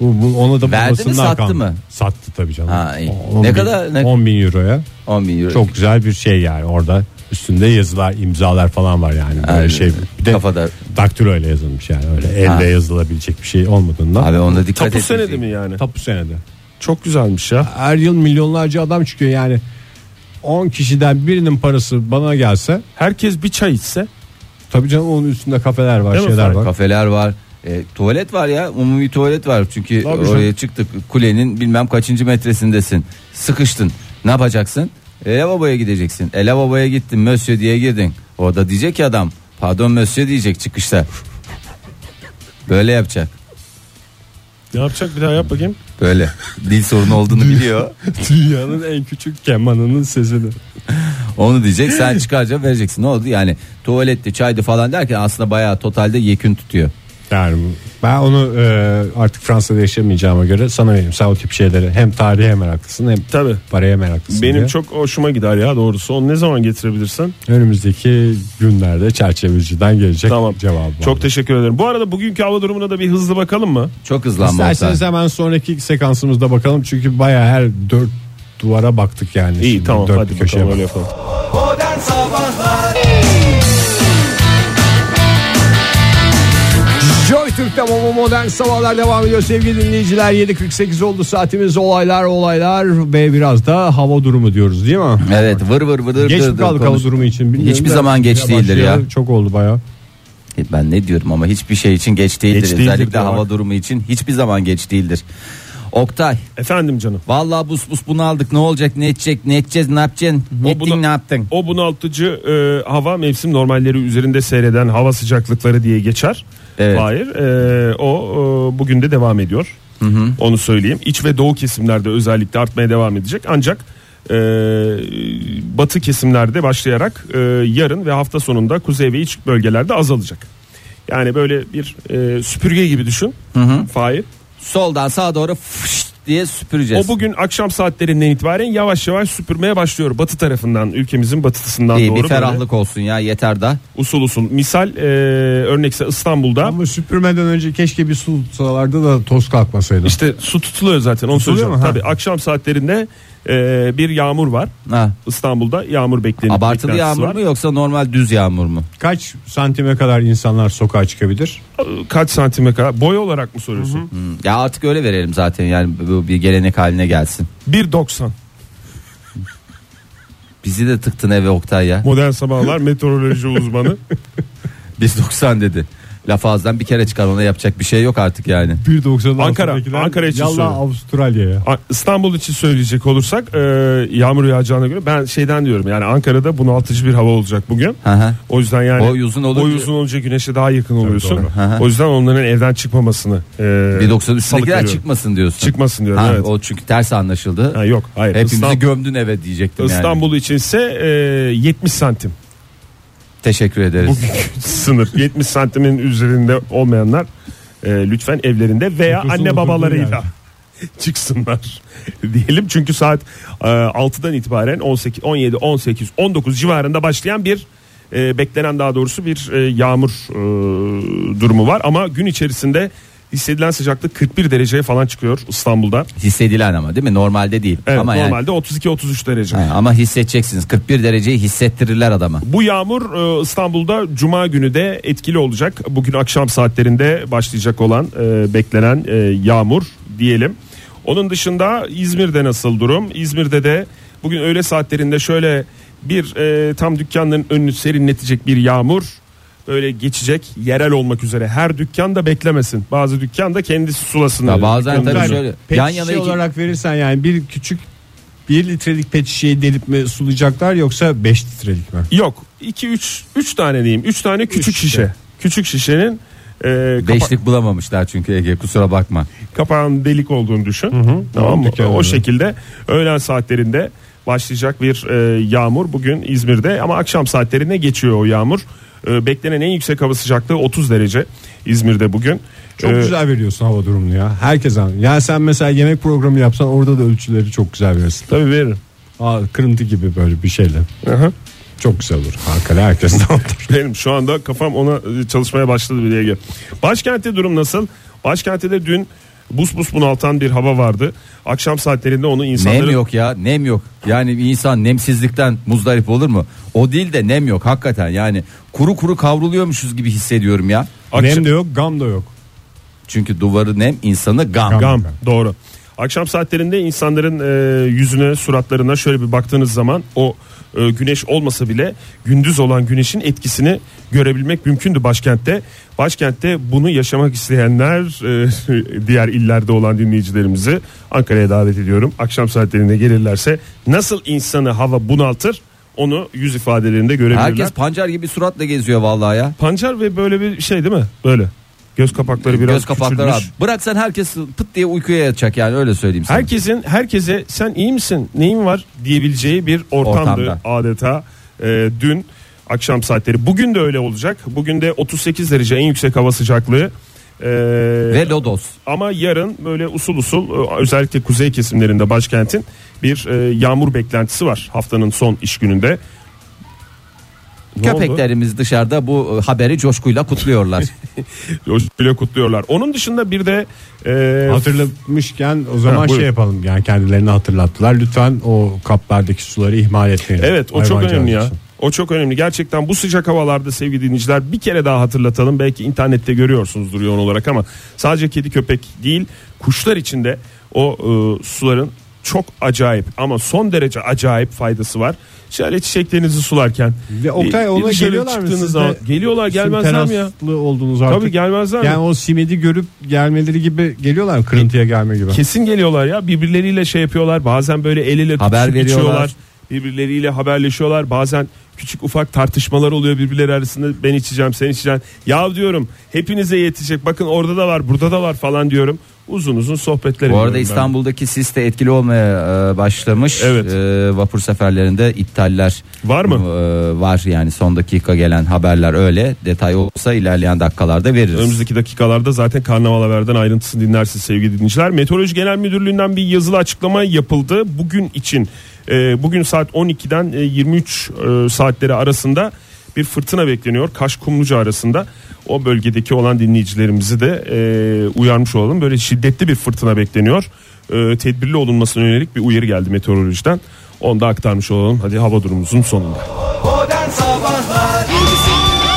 [SPEAKER 3] Bu, bu ona da
[SPEAKER 4] Verdi mi, sattı
[SPEAKER 3] kaldı.
[SPEAKER 4] mı?
[SPEAKER 3] Sattı tabii canım.
[SPEAKER 4] Ha, iyi. Ne
[SPEAKER 3] bin-
[SPEAKER 4] kadar- ne-
[SPEAKER 3] 10 bin euroya.
[SPEAKER 4] 10 bin euro.
[SPEAKER 3] Çok güzel bir şey yani orada. Üstünde yazılar, imzalar falan var yani. Böyle
[SPEAKER 4] Yani
[SPEAKER 3] şey. Bir de
[SPEAKER 4] kafada.
[SPEAKER 3] daktilo ile yazılmış yani. Öyle elle
[SPEAKER 4] Ha.
[SPEAKER 3] yazılabilecek bir şey olmadığından.
[SPEAKER 4] Abi onda dikkat
[SPEAKER 5] Tapu
[SPEAKER 4] et.
[SPEAKER 5] senedi mi yani?
[SPEAKER 3] Tapu senedi.
[SPEAKER 5] Çok güzelmiş ya.
[SPEAKER 3] Her yıl milyonlarca adam çıkıyor yani. 10 kişiden birinin parası bana gelse
[SPEAKER 5] Herkes bir çay içse
[SPEAKER 3] tabii canım onun üstünde kafeler var,
[SPEAKER 5] Değil mi
[SPEAKER 3] şeyler var.
[SPEAKER 4] Kafeler var. E, tuvalet var ya umumi tuvalet var çünkü
[SPEAKER 5] Tabii
[SPEAKER 4] oraya
[SPEAKER 5] canım.
[SPEAKER 4] çıktık kulenin bilmem kaçıncı metresindesin sıkıştın ne yapacaksın e, lavaboya gideceksin. E lavaboya gittin monsieur diye girdin. Orada diyecek ki adam pardon monsieur diyecek çıkışta. Böyle yapacak.
[SPEAKER 5] Ne yapacak? Bir daha yap bakayım.
[SPEAKER 4] böyle. Dil sorunu olduğunu biliyor. [LAUGHS]
[SPEAKER 3] Dünyanın en küçük kemanının sesini.
[SPEAKER 4] onu diyecek sen çıkarca vereceksin. Ne oldu? Yani tuvaletti çaydı falan derken aslında bayağı totalde yekün tutuyor
[SPEAKER 3] Yani ben onu e, artık Fransa'da yaşamayacağıma göre sana vereyim. Sen o tip şeyleri hem tarihe meraklısın hem
[SPEAKER 5] Tabii.
[SPEAKER 3] paraya meraklısın.
[SPEAKER 5] Benim
[SPEAKER 3] diye.
[SPEAKER 5] çok hoşuma gider ya doğrusu. Onu ne zaman getirebilirsin?
[SPEAKER 3] önümüzdeki günlerde çerçeveciden gelecek
[SPEAKER 5] Tamam.
[SPEAKER 3] cevabı.
[SPEAKER 5] Çok teşekkür ederim. Bu arada bugünkü hava durumuna da bir hızlı bakalım mı?
[SPEAKER 4] çok hızlanma
[SPEAKER 3] İsterseniz
[SPEAKER 4] Oktay.
[SPEAKER 3] hemen sonraki sekansımızda bakalım çünkü baya her dört duvara baktık yani.
[SPEAKER 5] İyi
[SPEAKER 3] Şimdi
[SPEAKER 5] tamam
[SPEAKER 3] dört
[SPEAKER 5] hadi
[SPEAKER 3] köşeye
[SPEAKER 5] bakalım öyle yapalım.
[SPEAKER 2] Modern Sabahlar
[SPEAKER 3] Türk'te Momo Modern Sabahlar devam ediyor sevgili dinleyiciler. 7.48 oldu saatimiz olaylar olaylar ve biraz da hava durumu diyoruz değil mi?
[SPEAKER 4] Evet vır vır vır
[SPEAKER 3] Geç mi kaldık hava durumu için? Bilmiyorum
[SPEAKER 4] Hiçbir zaman geç değildir ya.
[SPEAKER 3] Çok oldu baya.
[SPEAKER 4] Ben ne diyorum ama hiçbir şey için geç değildir.
[SPEAKER 5] Geç değildir
[SPEAKER 4] Özellikle hava durumu için hiçbir zaman geç değildir. Oktay
[SPEAKER 5] Efendim canım.
[SPEAKER 4] vallahi bus bus bunu aldık ne olacak ne edecek ne edeceğiz ne yapacaksın ne ettin
[SPEAKER 5] buna-
[SPEAKER 4] ne yaptın.
[SPEAKER 5] O bunaltıcı e, hava mevsim normalleri üzerinde seyreden hava sıcaklıkları diye geçer.
[SPEAKER 4] Evet.
[SPEAKER 5] Hayır. e, o e, bugün de devam ediyor. Onu söyleyeyim. İç ve doğu kesimlerde özellikle artmaya devam edecek. Ancak e, batı kesimlerde başlayarak e, yarın ve hafta sonunda kuzey ve iç bölgelerde azalacak. Yani böyle bir e, süpürge gibi düşün. Fahir.
[SPEAKER 4] Soldan sağa doğru fış diye süpüreceğiz.
[SPEAKER 5] O bugün akşam saatlerinden itibaren yavaş yavaş süpürmeye başlıyor. Batı tarafından ülkemizin batısından
[SPEAKER 4] İyi
[SPEAKER 5] doğru.
[SPEAKER 4] bir
[SPEAKER 5] böyle
[SPEAKER 4] ferahlık olsun ya yeter da.
[SPEAKER 5] usul usul. Misal e, örnekse İstanbul'da
[SPEAKER 3] Ama süpürmeden önce keşke bir su tutsalardı da toz kalkmasaydı.
[SPEAKER 5] işte su tutuluyor zaten onu
[SPEAKER 3] Tutuluyor
[SPEAKER 5] söyleyeceğim. Tabii akşam saatlerinde e, bir yağmur var.
[SPEAKER 4] Ha.
[SPEAKER 5] İstanbul'da yağmur bekleniyor.
[SPEAKER 4] Abartılı yağmur
[SPEAKER 5] var.
[SPEAKER 4] mu yoksa normal düz yağmur mu?
[SPEAKER 3] Kaç santime kadar insanlar sokağa çıkabilir?
[SPEAKER 5] Kaç santime kadar? Boy olarak mı soruyorsun?
[SPEAKER 4] Hmm, Ya artık öyle verelim zaten yani bu bir gelenek haline gelsin.
[SPEAKER 5] 1.90.
[SPEAKER 4] Bizi de tıktın eve Oktay ya.
[SPEAKER 5] Modern sabahlar meteoroloji uzmanı. [LAUGHS]
[SPEAKER 4] Biz 90 dedi. Laf ağızdan bir kere çıkar ona yapacak bir şey yok artık yani.
[SPEAKER 3] 1.90
[SPEAKER 5] Ankara, Ankara için
[SPEAKER 3] Yallah
[SPEAKER 5] söylüyorum.
[SPEAKER 3] Avustralya'ya.
[SPEAKER 5] A- İstanbul için söyleyecek olursak e, yağmur yağacağına göre ben şeyden diyorum yani Ankara'da bunaltıcı bir hava olacak bugün.
[SPEAKER 4] Hı hı.
[SPEAKER 5] O yüzden yani
[SPEAKER 4] Boy uzun olunca-
[SPEAKER 5] boy uzun olunca güneşe daha yakın oluyorsun.
[SPEAKER 3] doğru.
[SPEAKER 4] Hı hı.
[SPEAKER 5] O yüzden onların evden çıkmamasını e,
[SPEAKER 4] Bir 90 üstündekiler
[SPEAKER 5] salıklıyorum.
[SPEAKER 4] çıkmasın diyorsun.
[SPEAKER 5] Çıkmasın diyorum
[SPEAKER 4] Ha,
[SPEAKER 5] evet.
[SPEAKER 4] O çünkü ters anlaşıldı.
[SPEAKER 5] Ha, yok hayır.
[SPEAKER 4] Hepimizi
[SPEAKER 5] İstanbul,
[SPEAKER 4] gömdün eve diyecektim yani.
[SPEAKER 5] İstanbul içinse e, 70 santim.
[SPEAKER 4] Teşekkür ederiz.
[SPEAKER 5] Bugünkü [LAUGHS] sınır 70 santimin üzerinde olmayanlar e, lütfen evlerinde veya
[SPEAKER 3] Otursun,
[SPEAKER 5] anne babalarıyla
[SPEAKER 3] yani. [LAUGHS]
[SPEAKER 5] çıksınlar [LAUGHS] diyelim çünkü saat e, 6'dan itibaren 18 17 18 19 civarında başlayan bir e, beklenen daha doğrusu bir e, yağmur e, durumu var ama gün içerisinde hissedilen sıcaklık 41 dereceye falan çıkıyor İstanbul'da.
[SPEAKER 4] Hissedilen ama değil mi? Normalde değil.
[SPEAKER 5] Evet
[SPEAKER 4] ama yani-
[SPEAKER 5] normalde 32 33 derece.
[SPEAKER 4] Ha, ama hissedeceksiniz. 41 dereceyi hissettirirler adama.
[SPEAKER 5] Bu yağmur e, İstanbul'da Cuma günü de etkili olacak. Bugün akşam saatlerinde başlayacak olan e, beklenen e, yağmur diyelim. Onun dışında İzmir'de nasıl durum? İzmir'de de bugün öğle saatlerinde şöyle bir e, tam dükkanların önünü serinletecek bir yağmur böyle geçecek yerel olmak üzere. Her dükkan da beklemesin. Bazı dükkan da kendisi sulasın.
[SPEAKER 4] Ya bazen tabii şöyle yan yana iki...
[SPEAKER 3] olarak verirsen yani bir küçük bir litrelik pet şişeyi delip mi sulayacaklar yoksa 5 litrelik mi?
[SPEAKER 5] Yok 2 3 3 tane diyeyim. 3 tane küçük
[SPEAKER 3] şişe.
[SPEAKER 5] şişe. Küçük şişenin e, kapa-
[SPEAKER 4] Beşlik bulamamışlar çünkü Ege kusura bakma.
[SPEAKER 5] kapağın delik olduğunu düşün. Tamam mı? O şekilde öğlen saatlerinde başlayacak bir e, yağmur bugün İzmir'de ama akşam saatlerine geçiyor o yağmur. E, beklenen en yüksek hava sıcaklığı 30 derece İzmir'de bugün.
[SPEAKER 3] Çok
[SPEAKER 5] E,
[SPEAKER 3] güzel veriyorsun hava durumunu ya. Herkes an. Yani sen mesela yemek programı yapsan orada da ölçüleri çok güzel verirsin.
[SPEAKER 5] Tabii veririm.
[SPEAKER 3] Aa, kırıntı gibi böyle bir şeyle.
[SPEAKER 5] Aha.
[SPEAKER 3] Çok güzel olur. Ankara herkes de. [LAUGHS]
[SPEAKER 5] Benim şu anda kafam ona e, çalışmaya başladı diye. Başkentte durum nasıl? Başkentte de dün bus bus bunaltan bir hava vardı. Akşam saatlerinde onu insanların
[SPEAKER 4] Nem yok ya nem yok. Yani bir insan nemsizlikten muzdarip olur mu? O değil de nem yok hakikaten yani kuru kuru kavruluyormuşuz gibi hissediyorum ya.
[SPEAKER 5] Akşam-
[SPEAKER 3] Nem de yok gam da yok.
[SPEAKER 4] Çünkü duvarı nem insanı gam.
[SPEAKER 3] Gam.
[SPEAKER 5] Gam doğru. Akşam saatlerinde insanların e, yüzüne suratlarına şöyle bir baktığınız zaman o e, güneş olmasa bile gündüz olan güneşin etkisini görebilmek mümkündü başkentte. Başkentte bunu yaşamak isteyenler e, [LAUGHS] diğer illerde olan dinleyicilerimizi Ankara'ya davet ediyorum. Akşam saatlerinde gelirlerse nasıl insanı hava bunaltır onu yüz ifadelerinde görebilirler.
[SPEAKER 4] Herkes pancar gibi suratla geziyor vallahi ya.
[SPEAKER 5] Pancar ve böyle bir şey değil mi? Böyle. Göz kapakları biraz
[SPEAKER 4] Göz kapakları abi.
[SPEAKER 5] küçülmüş.
[SPEAKER 4] Bıraksan herkes pıt diye uykuya yatacak yani öyle söyleyeyim sana.
[SPEAKER 5] Herkesin herkese sen iyi misin neyin var diyebileceği bir ortamdı
[SPEAKER 4] Ortamda.
[SPEAKER 5] adeta Ee, dün akşam saatleri. Bugün de öyle olacak. Bugün de 38 derece en yüksek hava sıcaklığı. Ee,
[SPEAKER 4] Ve lodos.
[SPEAKER 5] ama yarın böyle usul usul e, özellikle kuzey kesimlerinde başkentin bir e, yağmur beklentisi var haftanın son iş gününde. Ne oldu?
[SPEAKER 4] Köpeklerimiz dışarıda bu e, haberi coşkuyla kutluyorlar. [LAUGHS]
[SPEAKER 5] Coşkuyla kutluyorlar. Onun dışında bir de e,
[SPEAKER 3] Hatırlatmışken o zaman
[SPEAKER 5] Ha,
[SPEAKER 3] şey yapalım yani kendilerini hatırlattılar. Lütfen o kaplardaki suları ihmal etmeyin.
[SPEAKER 5] Evet o çok önemli ya.
[SPEAKER 3] için.
[SPEAKER 5] O çok önemli. Gerçekten bu sıcak havalarda sevgili dinleyiciler bir kere daha hatırlatalım. Belki internette görüyorsunuzdur yoğun olarak ama sadece kedi köpek değil kuşlar için de o e, suların çok acayip ama son derece acayip faydası var. Şöyle çiçeklerinizi sularken.
[SPEAKER 3] Ve Oktay ona geliyorlar mı?
[SPEAKER 5] zaman- Geliyorlar gelmezler mi ya?
[SPEAKER 3] olduğunuz artık.
[SPEAKER 5] Tabii gelmezler
[SPEAKER 3] Yani
[SPEAKER 5] mi?
[SPEAKER 3] o simidi görüp gelmeleri gibi geliyorlar mı? Kırıntıya gelme gibi.
[SPEAKER 5] Kesin geliyorlar ya birbirleriyle şey yapıyorlar bazen böyle el ile
[SPEAKER 4] Haber veriyorlar.
[SPEAKER 5] Birbirleriyle haberleşiyorlar bazen küçük ufak tartışmalar oluyor birbirleri arasında ben içeceğim sen içeceksin. Ya diyorum hepinize yetecek bakın orada da var burada da var falan diyorum. Uzun uzun sohbetler
[SPEAKER 4] Bu arada
[SPEAKER 5] ediyorum ben.
[SPEAKER 4] İstanbul'daki sis de etkili olmaya e, başlamış.
[SPEAKER 5] Evet.
[SPEAKER 4] E, vapur seferlerinde iptaller
[SPEAKER 5] Var mı?
[SPEAKER 4] e, var yani son dakika gelen haberler öyle. Detay olsa ilerleyen dakikalarda veririz.
[SPEAKER 5] Önümüzdeki dakikalarda zaten Karnaval Haber'den ayrıntısını dinlersiniz sevgili dinleyiciler. Meteoroloji Genel Müdürlüğü'nden bir yazılı açıklama yapıldı. Bugün için e, bugün saat 12'den e, 23 e, saatleri arasında bir fırtına bekleniyor. Kaş Kumluca arasında. O bölgedeki olan dinleyicilerimizi de e, uyarmış olalım. Böyle şiddetli bir fırtına bekleniyor. E, tedbirli olunmasına yönelik bir uyarı geldi meteorolojiden. Onu da aktarmış olalım. Hadi hava durumumuzun sonunda.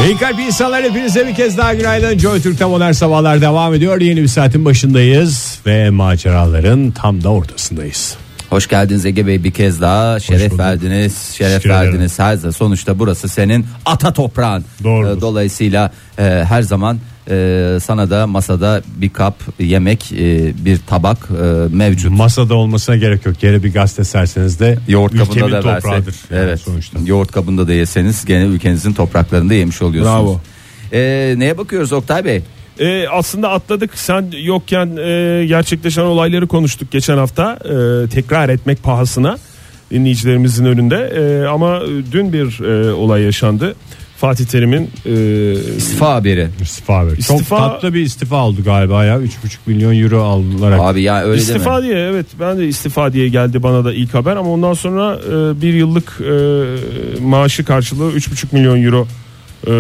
[SPEAKER 3] İyi kalp insanlar hepinize bir kez daha günaydın. Joy Türk'te modern sabahlar devam ediyor. Yeni bir saatin başındayız ve maceraların tam da ortasındayız.
[SPEAKER 4] Hoş geldiniz Ege Bey bir kez daha. Şeref verdiniz. Şeref
[SPEAKER 3] Teşekkür
[SPEAKER 4] verdiniz. Her zaman sonuçta burası senin ata toprağın.
[SPEAKER 3] Doğrudur.
[SPEAKER 4] Ee, Dolayısıyla e, her zaman e, sana da masada bir kap yemek, e, bir tabak e, mevcut.
[SPEAKER 3] Masada olmasına gerek yok. Yere bir gazete serseniz de
[SPEAKER 4] Yoğurt kabında da
[SPEAKER 3] toprağıdır.
[SPEAKER 4] versek.
[SPEAKER 3] yani
[SPEAKER 4] evet.
[SPEAKER 3] sonuçta.
[SPEAKER 4] Yoğurt kabında da yeseniz gene ülkenizin topraklarında yemiş oluyorsunuz.
[SPEAKER 5] Bravo.
[SPEAKER 4] Ee, neye bakıyoruz Oktay Bey?
[SPEAKER 5] E, aslında atladık sen yokken e, gerçekleşen olayları konuştuk geçen hafta E, tekrar etmek pahasına dinleyicilerimizin önünde E, ama dün bir e, olay yaşandı Fatih Terim'in e,
[SPEAKER 4] İstifa haberi.
[SPEAKER 3] İstifa. Çok
[SPEAKER 5] İstifa-
[SPEAKER 3] tatlı bir istifa oldu galiba ya. 3,5 milyon euro alarak.
[SPEAKER 4] Abi ya öyle
[SPEAKER 5] istifa
[SPEAKER 4] deme.
[SPEAKER 5] diye evet ben de istifa diye geldi bana da ilk haber ama ondan sonra e, bir yıllık e, maaşı karşılığı 3,5 milyon euro e,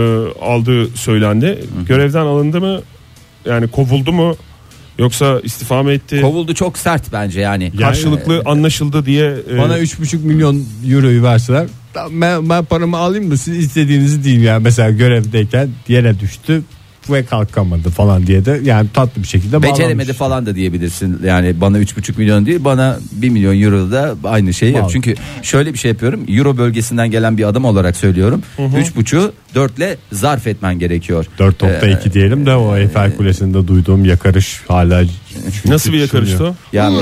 [SPEAKER 5] aldığı söylendi. Görevden alındı mı? Yani kovuldu mu? Yoksa istifa mı etti?
[SPEAKER 4] Kovuldu çok sert bence yani.
[SPEAKER 5] karşılıklı anlaşıldı diye e,
[SPEAKER 3] Bana 3,5 milyon euroyu verseler ben, ben paramı alayım da siz istediğinizi deyin yani mesela görevdeyken yere düştü ve kalkamadı falan diye de yani tatlı bir şekilde
[SPEAKER 4] Beceremedi
[SPEAKER 3] bağlanmış.
[SPEAKER 4] falan da diyebilirsin. Yani bana 3,5 milyon değil bana 1 milyon euro da aynı şeyi yap. Çünkü şöyle bir şey yapıyorum. Euro bölgesinden gelen bir adam olarak söylüyorum. 3,5'u 4 ile zarf etmen gerekiyor.
[SPEAKER 3] 4.2
[SPEAKER 4] Ee,
[SPEAKER 3] diyelim de o Eiffel Kulesi'nde duyduğum yakarış hala [LAUGHS]
[SPEAKER 5] nasıl bir yakarıştı o
[SPEAKER 4] Yani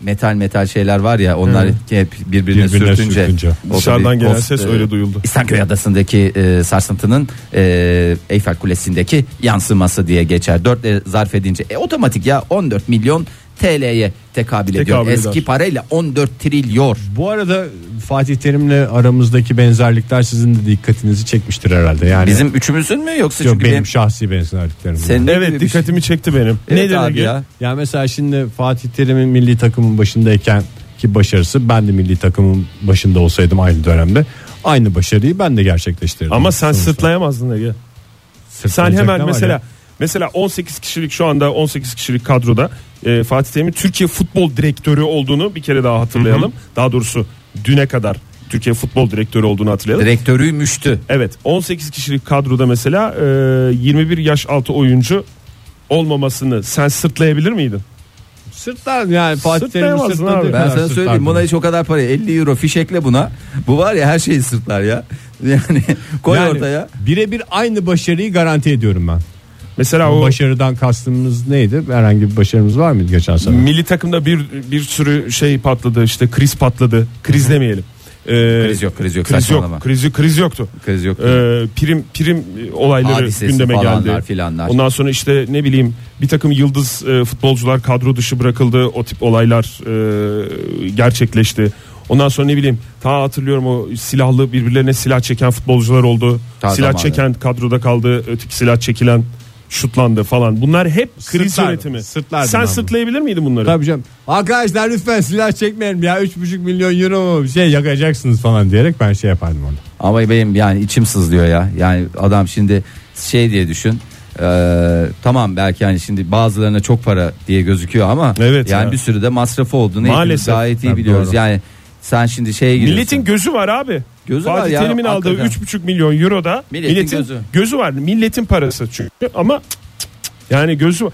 [SPEAKER 4] metal metal şeyler var ya onlar hep birbirine,
[SPEAKER 3] Birbirine
[SPEAKER 4] sürtünce.
[SPEAKER 3] sürtünce.
[SPEAKER 5] Dışarıdan gelen
[SPEAKER 4] post-
[SPEAKER 5] ses
[SPEAKER 4] e,
[SPEAKER 5] öyle duyuldu.
[SPEAKER 4] İstanköy Adası'ndaki e, sarsıntının e, Eyfel Kulesi'ndeki yansıması diye geçer. 4 zarf edince e, otomatik ya 14 milyon TL'ye tekabül ediyor.
[SPEAKER 5] Tekabül eder.
[SPEAKER 4] Eski parayla 14 trilyon.
[SPEAKER 3] Bu arada Fatih Terim'le aramızdaki benzerlikler sizin de dikkatinizi çekmiştir herhalde. Yani
[SPEAKER 4] Bizim üçümüzün mü yoksa
[SPEAKER 3] Yok,
[SPEAKER 4] çünkü
[SPEAKER 3] benim
[SPEAKER 4] benim,
[SPEAKER 3] şahsi benzerliklerim.
[SPEAKER 4] senin
[SPEAKER 5] Evet
[SPEAKER 4] şey-
[SPEAKER 5] dikkatimi çekti benim.
[SPEAKER 4] Evet
[SPEAKER 5] Nedir
[SPEAKER 4] abi ya.
[SPEAKER 3] Ya mesela şimdi Fatih Terim'in milli takımın başındayken ki başarısı ben de milli takımın başında olsaydım aynı dönemde aynı başarıyı ben de gerçekleştirdim.
[SPEAKER 5] Ama sen
[SPEAKER 3] Sonuçta.
[SPEAKER 5] sırtlayamazdın Ege. Sen hemen mesela
[SPEAKER 3] ya?
[SPEAKER 5] mesela 18 kişilik şu anda 18 kişilik kadroda e, Fatih Terim'in Türkiye Futbol Direktörü olduğunu bir kere daha hatırlayalım. Daha doğrusu düne kadar Türkiye Futbol Direktörü olduğunu hatırlayalım.
[SPEAKER 4] direktörüymüştü.
[SPEAKER 5] Evet 18 kişilik kadroda mesela e, 21 yaş altı oyuncu olmamasını sen sırtlayabilir miydin?
[SPEAKER 3] Sırtlar yani Fatih sırtladığı
[SPEAKER 5] abi.
[SPEAKER 4] Ben sana söyleyeyim buna hiç o kadar para 50 euro fişekle buna. Bu var ya her şeyi sırtlar ya. [LAUGHS] Yani koy
[SPEAKER 3] Yani
[SPEAKER 4] ortaya.
[SPEAKER 3] Birebir aynı başarıyı garanti ediyorum ben.
[SPEAKER 5] Mesela
[SPEAKER 3] O başarıdan kastımız neydi? Herhangi bir başarımız var mıydı geçen sene?
[SPEAKER 5] milli takımda bir bir sürü şey patladı işte kriz patladı. Kriz demeyelim. E,
[SPEAKER 4] Kriz yok kriz yok
[SPEAKER 5] Kriz yok. Kriz, kriz yoktu.
[SPEAKER 4] Kriz yok.
[SPEAKER 5] Ee, prim prim olayları
[SPEAKER 4] Hadisesi
[SPEAKER 5] gündeme
[SPEAKER 4] falanlar
[SPEAKER 5] geldi.
[SPEAKER 4] filanlar.
[SPEAKER 5] Ondan sonra işte ne bileyim bir takım yıldız e, futbolcular kadro dışı bırakıldı. O tip olaylar e, gerçekleşti. Ondan sonra ne bileyim ta hatırlıyorum o silahlı birbirlerine silah çeken futbolcular oldu.
[SPEAKER 4] Ta
[SPEAKER 5] silah
[SPEAKER 4] zamanı.
[SPEAKER 5] çeken kadroda kaldı. Öteki silah çekilen şutlandı falan. Bunlar hep kriz
[SPEAKER 3] Sırtlardım,
[SPEAKER 5] yönetimi.
[SPEAKER 3] sırtlardım
[SPEAKER 5] Sen
[SPEAKER 3] ben bunu.
[SPEAKER 5] sırtlayabilir miydin bunları?
[SPEAKER 3] Tabii canım. Arkadaşlar lütfen silah çekmeyelim ya 3,5 milyon euro bir şey yakacaksınız falan diyerek ben şey yapardım onu.
[SPEAKER 4] Ama benim yani içim sızlıyor ya. Yani adam şimdi şey diye düşün. Ee, tamam belki yani şimdi bazılarına çok para diye gözüküyor ama
[SPEAKER 5] Evet
[SPEAKER 4] yani
[SPEAKER 5] ya.
[SPEAKER 4] bir sürü de masrafı olduğunu
[SPEAKER 5] Maalesef.
[SPEAKER 4] gayet iyi biliyoruz.
[SPEAKER 3] doğru.
[SPEAKER 4] Yani sen şimdi şeye giriyorsun.
[SPEAKER 5] Milletin gözü var abi.
[SPEAKER 4] Gözü var
[SPEAKER 5] Fatih
[SPEAKER 4] ya,
[SPEAKER 5] Terim'in aldığı
[SPEAKER 4] hakikaten.
[SPEAKER 5] 3,5 milyon euro da
[SPEAKER 4] Milletin
[SPEAKER 5] milletin,
[SPEAKER 4] gözü.
[SPEAKER 5] gözü. var. Milletin parası çünkü ama yani gözü var.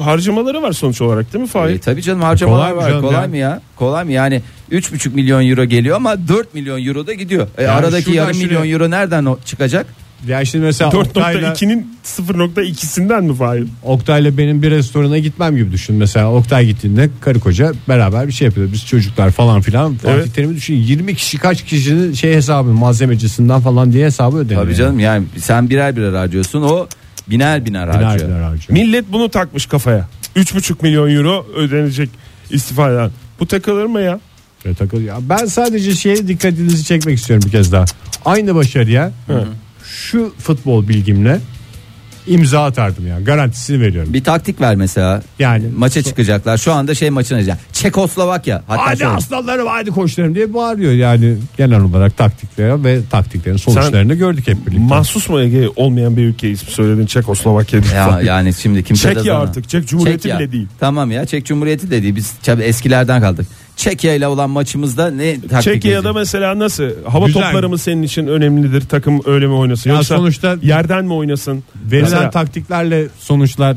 [SPEAKER 5] harcamaları var sonuç olarak değil mi Fahir?
[SPEAKER 4] E, tabii canım harcamalar
[SPEAKER 3] Kolay
[SPEAKER 4] var.
[SPEAKER 3] canım
[SPEAKER 4] kolay
[SPEAKER 3] ya?
[SPEAKER 4] mı ya? Kolay mı yani 3,5 milyon euro geliyor ama 4 milyon euro da gidiyor. E,
[SPEAKER 3] Yani
[SPEAKER 4] aradaki yarım milyon euro nereden o- çıkacak?
[SPEAKER 3] Ya şimdi mesela Oktay'la,
[SPEAKER 5] 4.2'nin 0.2'sinden mi Fahir?
[SPEAKER 3] Oktay'la benim bir restorana gitmem gibi düşün. Mesela Oktay gittiğinde karı koca beraber bir şey yapıyor. Biz çocuklar falan filan. Fatih
[SPEAKER 5] Evet.
[SPEAKER 3] Terim'i düşün. 20 kişi kaç kişinin şey hesabı malzemecisinden falan diye hesabı ödeniyor.
[SPEAKER 4] Tabii canım yani sen birer birer harcıyorsun o biner biner
[SPEAKER 3] Biner
[SPEAKER 4] harcıyor.
[SPEAKER 3] biner harcıyor.
[SPEAKER 5] Millet bunu takmış kafaya. 3.5 milyon euro ödenecek istifadan. Bu takılır mı ya?
[SPEAKER 3] Ve takıl- ya Ben sadece şeye dikkatinizi çekmek istiyorum bir kez daha. Aynı başarıya şu futbol bilgimle imza atardım yani garantisini veriyorum.
[SPEAKER 4] Bir taktik ver mesela.
[SPEAKER 3] Yani
[SPEAKER 4] Maça çıkacaklar. Şu anda şey maçına gidecek. Çekoslovakya. Hatta
[SPEAKER 3] Hadi
[SPEAKER 4] şöyle-
[SPEAKER 3] aslanlarım hadi koçlarım diye bağırıyor yani genel olarak taktikleri ve taktiklerin sonuçlarını gördük hep birlikte.
[SPEAKER 5] Mahsus mu Ege olmayan bir ülke ismi söyledin Çekoslovakya diye.
[SPEAKER 4] Ya yani şimdi kimse de
[SPEAKER 5] Çekya
[SPEAKER 4] sana-
[SPEAKER 5] artık, Çek Cumhuriyeti
[SPEAKER 4] Çekya.
[SPEAKER 5] bile değil.
[SPEAKER 4] Tamam ya Çek Cumhuriyeti de değil. Biz eskilerden kaldık. Çekya ile olan maçımızda ne taktik
[SPEAKER 5] Çekya'da mesela nasıl? Hava
[SPEAKER 3] Güzel.
[SPEAKER 5] topları mı senin için önemlidir? Takım öyle mi oynasın?
[SPEAKER 3] Ya
[SPEAKER 5] Yoksa
[SPEAKER 3] sonuçta-
[SPEAKER 5] yerden mi oynasın?
[SPEAKER 3] Verilen
[SPEAKER 5] Mesela-
[SPEAKER 3] taktiklerle sonuçlar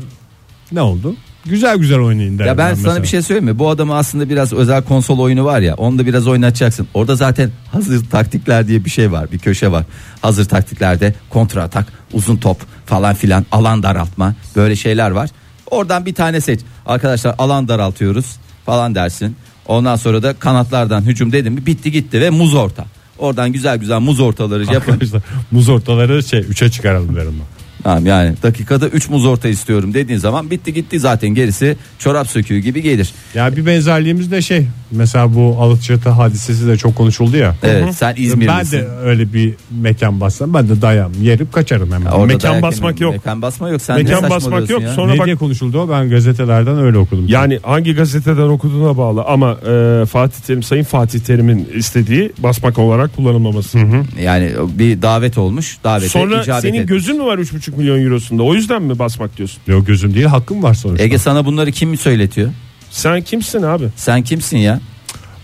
[SPEAKER 3] ne oldu? Güzel güzel oynayın derim
[SPEAKER 4] Ya ben sana
[SPEAKER 3] mesela.
[SPEAKER 4] bir şey söyleyeyim mi? Bu adamı aslında biraz özel konsol oyunu var ya. Onu da biraz oynatacaksın. Orada zaten hazır taktikler diye bir şey var. Bir köşe var. Hazır taktiklerde kontra atak, uzun top falan filan, alan daraltma böyle şeyler var. Oradan bir tane seç. Arkadaşlar alan daraltıyoruz falan dersin. Ondan sonra da kanatlardan hücum dedim mi bitti gitti ve muz orta. Oradan güzel güzel muz ortaları yapın.
[SPEAKER 3] Arkadaşlar muz ortaları şey 3'e çıkaralım derim ben.
[SPEAKER 4] Tamam yani dakikada 3 muz orta istiyorum dediğin zaman bitti gitti zaten gerisi çorap söküğü gibi gelir.
[SPEAKER 3] Ya bir benzerliğimiz de şey mesela bu Alaçatı hadisesi de çok konuşuldu ya.
[SPEAKER 4] Evet sen İzmirlisin.
[SPEAKER 3] Ben de öyle bir mekan bassam ben de dayam yerim kaçarım hemen.
[SPEAKER 4] Orada
[SPEAKER 5] Mekan
[SPEAKER 4] dayak
[SPEAKER 5] basmak
[SPEAKER 4] yemin-
[SPEAKER 5] yok.
[SPEAKER 4] Mekan basma yok. Sen
[SPEAKER 5] Mekan
[SPEAKER 4] ne
[SPEAKER 5] basmak yok.
[SPEAKER 4] ya?
[SPEAKER 5] Sonra
[SPEAKER 3] ne
[SPEAKER 5] bak-
[SPEAKER 3] diye konuşuldu o ben gazetelerden öyle okudum.
[SPEAKER 5] Yani hangi gazeteden okuduğuna bağlı ama e, Fatih Terim Sayın Fatih Terim'in istediği basmak olarak kullanılmaması.
[SPEAKER 4] Yani bir davet olmuş. Davete
[SPEAKER 5] Sonra
[SPEAKER 4] icabet
[SPEAKER 5] senin
[SPEAKER 4] et.
[SPEAKER 5] gözün mü var 3,5 milyon eurosunda? O yüzden mi basmak diyorsun?
[SPEAKER 3] Yok gözüm değil hakkım var sonuçta.
[SPEAKER 4] Ege sana bunları kim mi söyletiyor?
[SPEAKER 5] Sen kimsin abi?
[SPEAKER 4] Sen kimsin ya?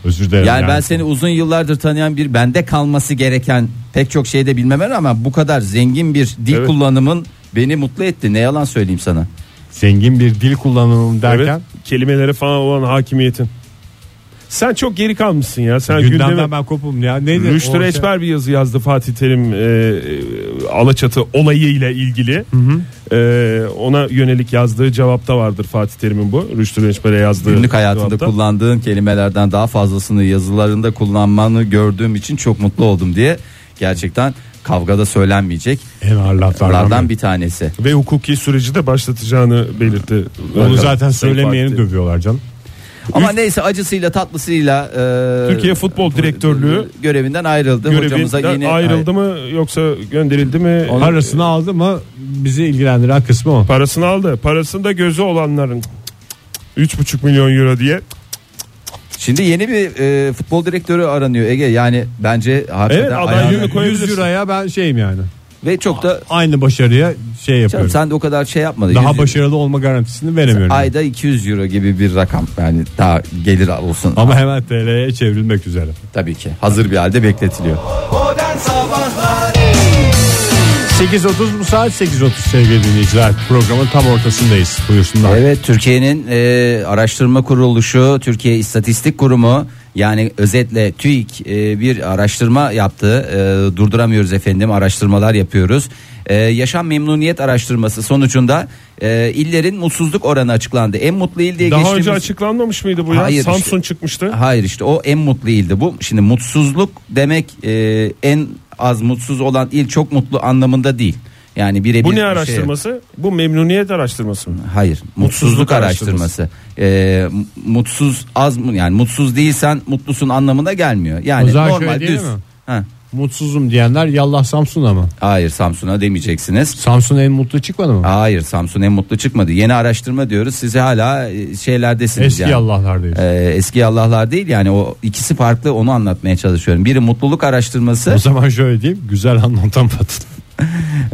[SPEAKER 3] Özür dilerim.
[SPEAKER 4] Yani, ben seni uzun yıllardır tanıyan bir bende kalması gereken pek çok şeyde bilmeme rağmen bu kadar zengin bir dil
[SPEAKER 5] Evet.
[SPEAKER 4] kullanımın beni mutlu etti. Ne yalan söyleyeyim sana.
[SPEAKER 3] zengin bir dil kullanımım derken
[SPEAKER 5] Evet. Kelimelere falan olan hakimiyetin. Sen çok geri kalmışsın ya. Sen
[SPEAKER 3] gündemden
[SPEAKER 5] gündeme
[SPEAKER 3] ben kopum ya. Neydi?
[SPEAKER 5] Rüştü
[SPEAKER 3] O şey-
[SPEAKER 5] Reçber bir yazı yazdı Fatih Terim e, e, Alaçatı olayıyla ilgili. E, ona yönelik yazdığı cevapta vardır Fatih Terim'in bu. Rüştü Reçber'e yazdığı
[SPEAKER 4] Günlük hayatında
[SPEAKER 5] cevapta.
[SPEAKER 4] kullandığın kelimelerden daha fazlasını yazılarında kullanmanı gördüğüm için çok mutlu oldum diye gerçekten kavgada söylenmeyecek
[SPEAKER 3] En ağır laflardan
[SPEAKER 4] bir tanesi.
[SPEAKER 5] Ve hukuki süreci de başlatacağını belirtti.
[SPEAKER 3] Onu zaten söylemeyeni dövüyorlar canım.
[SPEAKER 4] Ama neyse acısıyla tatlısıyla e,
[SPEAKER 5] Türkiye Futbol Direktörlüğü
[SPEAKER 4] görevinden ayrıldı. Hocamıza
[SPEAKER 5] Görevinden
[SPEAKER 4] yine
[SPEAKER 5] ayrıldı mı yoksa gönderildi mi?
[SPEAKER 4] Onu-
[SPEAKER 3] Parasını aldı mı bizi ilgilendiren kısmı o.
[SPEAKER 5] Parasını aldı. Parasında gözü olanların 3,5 milyon euro diye.
[SPEAKER 4] Şimdi yeni bir e, futbol direktörü aranıyor Ege. Yani bence hakikaten
[SPEAKER 5] Evet,
[SPEAKER 4] ayağına-
[SPEAKER 5] adaylığını
[SPEAKER 3] 100
[SPEAKER 5] koyabilirsin.
[SPEAKER 3] liraya ben şeyim yani.
[SPEAKER 4] Ve çok da
[SPEAKER 3] Aynı başarıya şey
[SPEAKER 4] canım,
[SPEAKER 3] yapıyorum.
[SPEAKER 4] sen de o kadar şey yapmadın.
[SPEAKER 3] Daha
[SPEAKER 4] Yüz-
[SPEAKER 3] başarılı olma garantisini veremiyorum.
[SPEAKER 4] Ayda 200 euro gibi bir rakam yani daha gelir olsun.
[SPEAKER 3] Ama hemen TL'ye çevrilmek üzere.
[SPEAKER 4] Tabii ki hazır bir halde bekletiliyor.
[SPEAKER 2] Modern Sabahlar
[SPEAKER 3] 8.30 bu saat 8.30 sevgili dinleyiciler. Programın tam ortasındayız. Buyursunlar.
[SPEAKER 4] Evet Türkiye'nin e, araştırma kuruluşu Türkiye İstatistik Kurumu yani özetle TÜİK e, bir araştırma yaptı. E, durduramıyoruz efendim araştırmalar yapıyoruz. E, yaşam memnuniyet araştırması sonucunda e, illerin mutsuzluk oranı açıklandı. En mutlu il diye
[SPEAKER 5] Daha
[SPEAKER 4] geçtiğimiz...
[SPEAKER 5] önce açıklanmamış mıydı bu ya?
[SPEAKER 4] Hayır
[SPEAKER 5] Samsun
[SPEAKER 4] işte.
[SPEAKER 5] çıkmıştı.
[SPEAKER 4] Hayır işte o en mutlu ildi bu. Şimdi mutsuzluk demek e, en az mutsuz olan il çok mutlu anlamında değil. Yani birebir
[SPEAKER 5] Bu ne
[SPEAKER 4] şey-
[SPEAKER 5] araştırması? Bu memnuniyet araştırması mı?
[SPEAKER 4] Hayır, mutsuzluk,
[SPEAKER 5] Mutsuzluk
[SPEAKER 4] araştırması. Ee, m- mutsuz az mı yani mutsuz değilsen mutlusun anlamına gelmiyor. Yani
[SPEAKER 3] O zaman
[SPEAKER 4] normal düz.
[SPEAKER 3] mi?
[SPEAKER 4] Ha,
[SPEAKER 3] Mutsuzum diyenler yallah Samsun'a mı?
[SPEAKER 4] hayır Samsun'a demeyeceksiniz.
[SPEAKER 3] Samsun en mutlu çıkmadı mı?
[SPEAKER 4] Hayır Samsun en mutlu çıkmadı. Yeni araştırma diyoruz. Size hala e, şeylerdesiniz
[SPEAKER 3] Eski
[SPEAKER 4] yani.
[SPEAKER 3] Allah'lardayız.
[SPEAKER 4] Ee, eski Allah'lar değil yani o ikisi farklı onu anlatmaya çalışıyorum. Biri mutluluk araştırması.
[SPEAKER 3] O zaman şöyle diyeyim güzel anlatamadım.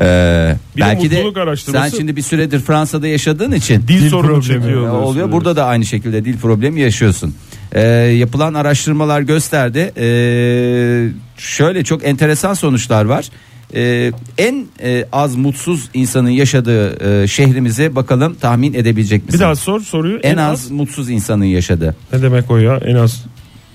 [SPEAKER 4] Ee,
[SPEAKER 5] Bir de
[SPEAKER 4] belki de
[SPEAKER 5] mutluluk araştırması-
[SPEAKER 4] sen şimdi bir süredir Fransa'da yaşadığın için
[SPEAKER 5] Dil, sorunu
[SPEAKER 3] problemi
[SPEAKER 5] çekiyor.
[SPEAKER 4] Ee, oluyor. Burada da aynı şekilde dil problemi yaşıyorsun. Ee, yapılan araştırmalar gösterdi. Ee, şöyle çok enteresan sonuçlar var. e, en e, az mutsuz insanın yaşadığı e, şehrimizi bakalım tahmin edebilecek misin?
[SPEAKER 5] Bir daha sor soruyu.
[SPEAKER 4] en az mutsuz insanın yaşadığı.
[SPEAKER 5] Ne demek o ya? En az.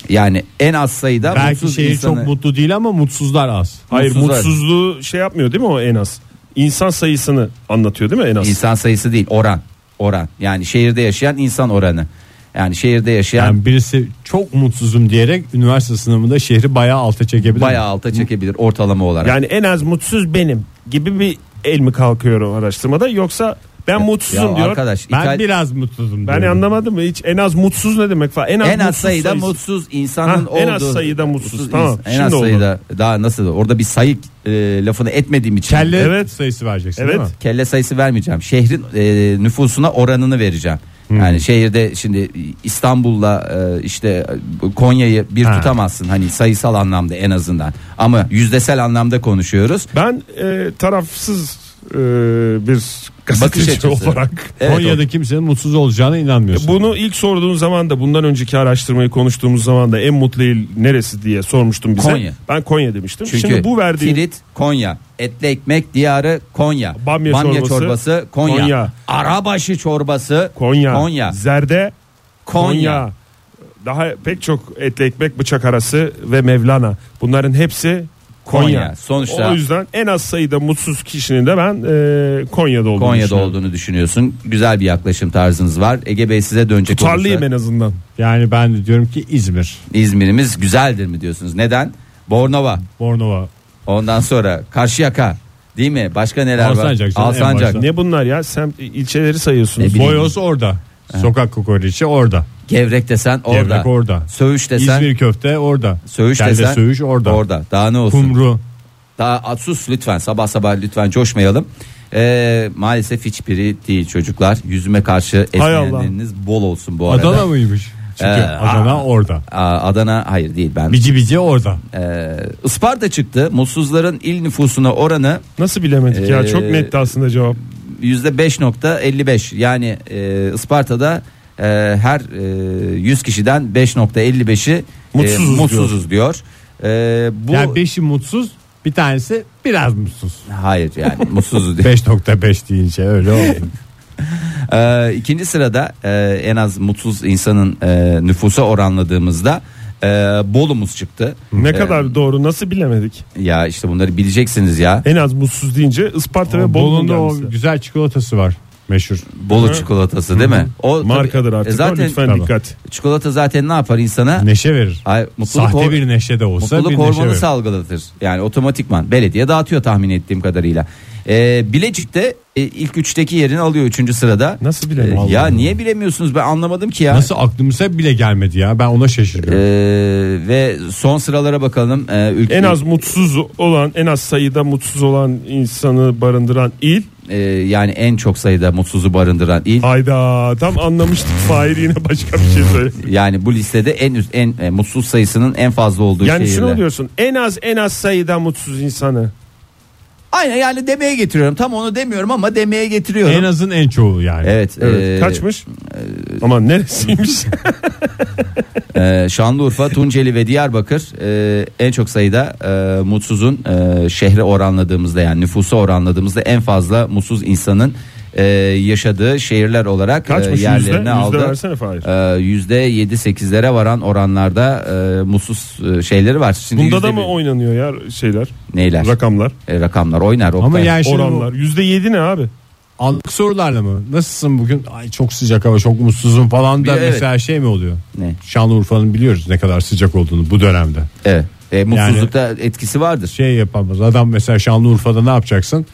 [SPEAKER 4] Yani en az sayıda
[SPEAKER 3] Belki
[SPEAKER 4] mutsuz
[SPEAKER 3] şehir
[SPEAKER 4] insanı.
[SPEAKER 3] çok mutlu değil ama mutsuzlar az.
[SPEAKER 5] Hayır
[SPEAKER 4] Mutsuzlar.
[SPEAKER 5] mutsuzluğu şey yapmıyor değil mi o en az? İnsan sayısını anlatıyor değil mi en az?
[SPEAKER 4] İnsan sayısı değil oran. Oran. Yani şehirde yaşayan insan oranı. Yani şehirde yaşayan
[SPEAKER 3] Yani birisi çok mutsuzum diyerek üniversite sınavında şehri bayağı alta çekebilir.
[SPEAKER 4] bayağı alta çekebilir ortalama olarak.
[SPEAKER 5] Yani en az mutsuz benim gibi bir el mi kalkıyor o araştırmada yoksa ben mutsuzum
[SPEAKER 4] ya
[SPEAKER 5] diyor.
[SPEAKER 4] arkadaş
[SPEAKER 3] Ben
[SPEAKER 4] İtal-
[SPEAKER 3] biraz mutsuzum.
[SPEAKER 5] Ben
[SPEAKER 3] diyorum.
[SPEAKER 5] anlamadım hiç en az mutsuz ne demek falan. En az,
[SPEAKER 4] en az
[SPEAKER 5] mutsuz
[SPEAKER 4] sayıda
[SPEAKER 5] sayısı.
[SPEAKER 4] mutsuz insanın
[SPEAKER 5] Hah, en az
[SPEAKER 4] olduğu-
[SPEAKER 5] sayıda mutsuz, tamam.
[SPEAKER 4] ins- En
[SPEAKER 5] Şimdi
[SPEAKER 4] az
[SPEAKER 5] oldu.
[SPEAKER 4] sayıda daha nasıl orada bir sayı e, lafını etmediğim için
[SPEAKER 3] Kelle
[SPEAKER 5] Evet.
[SPEAKER 3] sayısı vereceksin
[SPEAKER 5] Evet.
[SPEAKER 3] değil mi?
[SPEAKER 4] kelle sayısı vermeyeceğim. Şehrin e, nüfusuna oranını vereceğim.
[SPEAKER 5] Hmm.
[SPEAKER 4] Yani şehirde şimdi İstanbul'la e, işte Konya'yı bir
[SPEAKER 3] Ha.
[SPEAKER 4] tutamazsın hani sayısal anlamda en azından. Ama yüzdesel anlamda konuşuyoruz.
[SPEAKER 5] Ben e, tarafsız e, bir
[SPEAKER 4] Bakış açısı.
[SPEAKER 5] olarak [LAUGHS]
[SPEAKER 4] Evet,
[SPEAKER 3] Konya'da kimsenin mutsuz olacağına inanmıyorsun.
[SPEAKER 5] bunu ilk sorduğun zaman da bundan önceki araştırmayı konuştuğumuz zaman da en mutlu il neresi diye sormuştum bize.
[SPEAKER 4] Konya.
[SPEAKER 5] Ben Konya demiştim.
[SPEAKER 4] Çünkü
[SPEAKER 5] Şimdi bu verdiğin
[SPEAKER 4] Tirit Konya, etli ekmek diyarı Konya,
[SPEAKER 5] Bamya çorbası,
[SPEAKER 4] Konya,
[SPEAKER 5] Konya.
[SPEAKER 4] arabaşı çorbası
[SPEAKER 5] Konya,
[SPEAKER 4] Konya,
[SPEAKER 5] Zerde
[SPEAKER 4] Konya.
[SPEAKER 5] Konya. Daha pek çok etli ekmek bıçak arası ve Mevlana. Bunların hepsi Konya.
[SPEAKER 4] Konya. Sonuçta-
[SPEAKER 5] o yüzden en az sayıda mutsuz kişinin de ben e, Konya'da olduğunu
[SPEAKER 4] Konya'da olduğunu düşünüyorsun. Güzel bir yaklaşım tarzınız var. Ege Bey size dönecek
[SPEAKER 5] Tutarlıyım
[SPEAKER 4] olursa
[SPEAKER 5] en azından.
[SPEAKER 3] Yani ben de diyorum ki İzmir,
[SPEAKER 4] İzmir'imiz güzeldir mi diyorsunuz? Neden? Bornova.
[SPEAKER 3] Bornova.
[SPEAKER 4] Ondan sonra Karşıyaka. Değil mi? Başka neler
[SPEAKER 3] Alsancak
[SPEAKER 4] var? Alsancak.
[SPEAKER 5] Ne bunlar ya? Sen ilçeleri sayıyorsunuz.
[SPEAKER 3] Boyoz orada. Sokak kokoreçi orada.
[SPEAKER 4] Gevrek desen orada.
[SPEAKER 3] Gevrek orada.
[SPEAKER 4] Söğüş desen
[SPEAKER 3] İzmir köfte orada.
[SPEAKER 4] Söğüş
[SPEAKER 3] Kelle
[SPEAKER 4] desen
[SPEAKER 3] söğüş orada.
[SPEAKER 4] Orada. Daha ne olsun?
[SPEAKER 3] Kumru.
[SPEAKER 4] Daha a, sus lütfen sabah sabah lütfen coşmayalım. Ee, maalesef hiçbiri değil çocuklar. Yüzüme karşı esmeyenleriniz bol olsun bu arada.
[SPEAKER 3] Adana mıymış? Çünkü
[SPEAKER 4] Ee,
[SPEAKER 3] Adana orada.
[SPEAKER 4] Aa, Adana hayır değil ben.
[SPEAKER 3] Bici bici orada.
[SPEAKER 4] Ee, Isparta çıktı. Mutsuzların il nüfusuna oranı
[SPEAKER 5] Nasıl bilemedik ya?
[SPEAKER 4] Ee,
[SPEAKER 5] Çok netti aslında cevap.
[SPEAKER 4] %5.55. Yani e, Isparta'da e, her e, 100 kişiden 5.55'i e,
[SPEAKER 5] Mutsuzuz
[SPEAKER 4] mutsuzuz diyor. E, bu
[SPEAKER 3] Yani beşi mutsuz bir tanesi biraz mutsuz.
[SPEAKER 4] hayır yani [LAUGHS] mutsuzuz diyor.
[SPEAKER 3] 5.5 deyince öyle oldu. [LAUGHS]
[SPEAKER 4] Ee, ikinci sırada e, en az mutsuz insanın e, nüfusa oranladığımızda e, Bolu'muz çıktı.
[SPEAKER 5] Ne
[SPEAKER 4] Ee,
[SPEAKER 5] kadar doğru nasıl bilemedik?
[SPEAKER 4] Ya işte bunları bileceksiniz ya.
[SPEAKER 5] En az mutsuz deyince Isparta ve Bolu'nun
[SPEAKER 3] Bolu'nda o güzel çikolatası var. Meşhur.
[SPEAKER 4] Bolu
[SPEAKER 5] Hı.
[SPEAKER 4] çikolatası değil mi? O
[SPEAKER 5] Markadır
[SPEAKER 4] tabii-
[SPEAKER 5] artık
[SPEAKER 4] e,
[SPEAKER 5] o,
[SPEAKER 4] zaten
[SPEAKER 5] lütfen dikkat.
[SPEAKER 4] çikolata zaten ne yapar insana?
[SPEAKER 3] Neşe verir.
[SPEAKER 4] Ay, mutluluk
[SPEAKER 3] Sahte
[SPEAKER 4] hor-
[SPEAKER 3] bir neşe de olsa
[SPEAKER 4] Mutluluk
[SPEAKER 3] bir neşe
[SPEAKER 4] hormonu
[SPEAKER 3] verir.
[SPEAKER 4] salgılatır. Yani otomatikman belediye dağıtıyor tahmin ettiğim kadarıyla. Ee, Bilecik'te e, ilk üçteki yerini alıyor üçüncü sırada.
[SPEAKER 5] Nasıl
[SPEAKER 4] Ee,
[SPEAKER 5] bilemedik?
[SPEAKER 4] ya niye bilemiyorsunuz ben anlamadım ki ya.
[SPEAKER 3] Nasıl aklımıza bile gelmedi ya ben ona şaşırıyorum.
[SPEAKER 4] Ee, ve son sıralara bakalım. Ee, ülke,
[SPEAKER 5] En az mutsuz olan, en az sayıda mutsuz olan insanı barındıran il.
[SPEAKER 4] e, yani en çok sayıda mutsuzu barındıran il.
[SPEAKER 5] Hayda tam anlamıştık. Fahir yine başka bir şey söyle. [LAUGHS]
[SPEAKER 4] Yani bu listede en üst en e, mutsuz sayısının en fazla olduğu
[SPEAKER 5] Yani
[SPEAKER 4] şehirler.
[SPEAKER 5] şunu diyorsun. En az en az sayıda mutsuz insanı.
[SPEAKER 4] Aynen yani demeye getiriyorum. Tam onu demiyorum ama demeye getiriyorum.
[SPEAKER 3] en azın en çoğu yani.
[SPEAKER 4] Evet.
[SPEAKER 5] Evet.
[SPEAKER 4] e,
[SPEAKER 5] Kaçmış? Ama neresiymiş?
[SPEAKER 4] Ee, [LAUGHS] [LAUGHS] Şanlıurfa, Tunceli ve Diyarbakır e, en çok sayıda e, mutsuzun e, şehre oranladığımızda yani nüfusa oranladığımızda en fazla mutsuz insanın e, yaşadığı şehirler olarak e,
[SPEAKER 5] Kaçmış
[SPEAKER 4] yerlerini
[SPEAKER 5] Yüzde
[SPEAKER 4] aldı.
[SPEAKER 5] versene Fahir.
[SPEAKER 4] E, Yüzde yedi sekizlere varan oranlarda e, mutsuz e, şeyleri var. Şimdi
[SPEAKER 5] Bunda da mı
[SPEAKER 4] bir-
[SPEAKER 5] oynanıyor ya şeyler?
[SPEAKER 4] Neyler?
[SPEAKER 5] Rakamlar.
[SPEAKER 4] E, rakamlar oynar.
[SPEAKER 3] Ama
[SPEAKER 4] Oktay.
[SPEAKER 3] yani şimdi
[SPEAKER 5] Oranlar. Yüzde yedi ne abi?
[SPEAKER 3] anlık sorularla mı? Nasılsın bugün? Ay çok sıcak hava çok mutsuzum falan da
[SPEAKER 4] Bir evet.
[SPEAKER 3] mesela şey mi oluyor?
[SPEAKER 4] Ne?
[SPEAKER 3] Şanlıurfa'nın biliyoruz ne kadar sıcak olduğunu bu dönemde.
[SPEAKER 4] Evet. E, mutsuzlukta etkisi vardır.
[SPEAKER 3] Şey yapamaz. Adam mesela Şanlıurfa'da ne yapacaksın?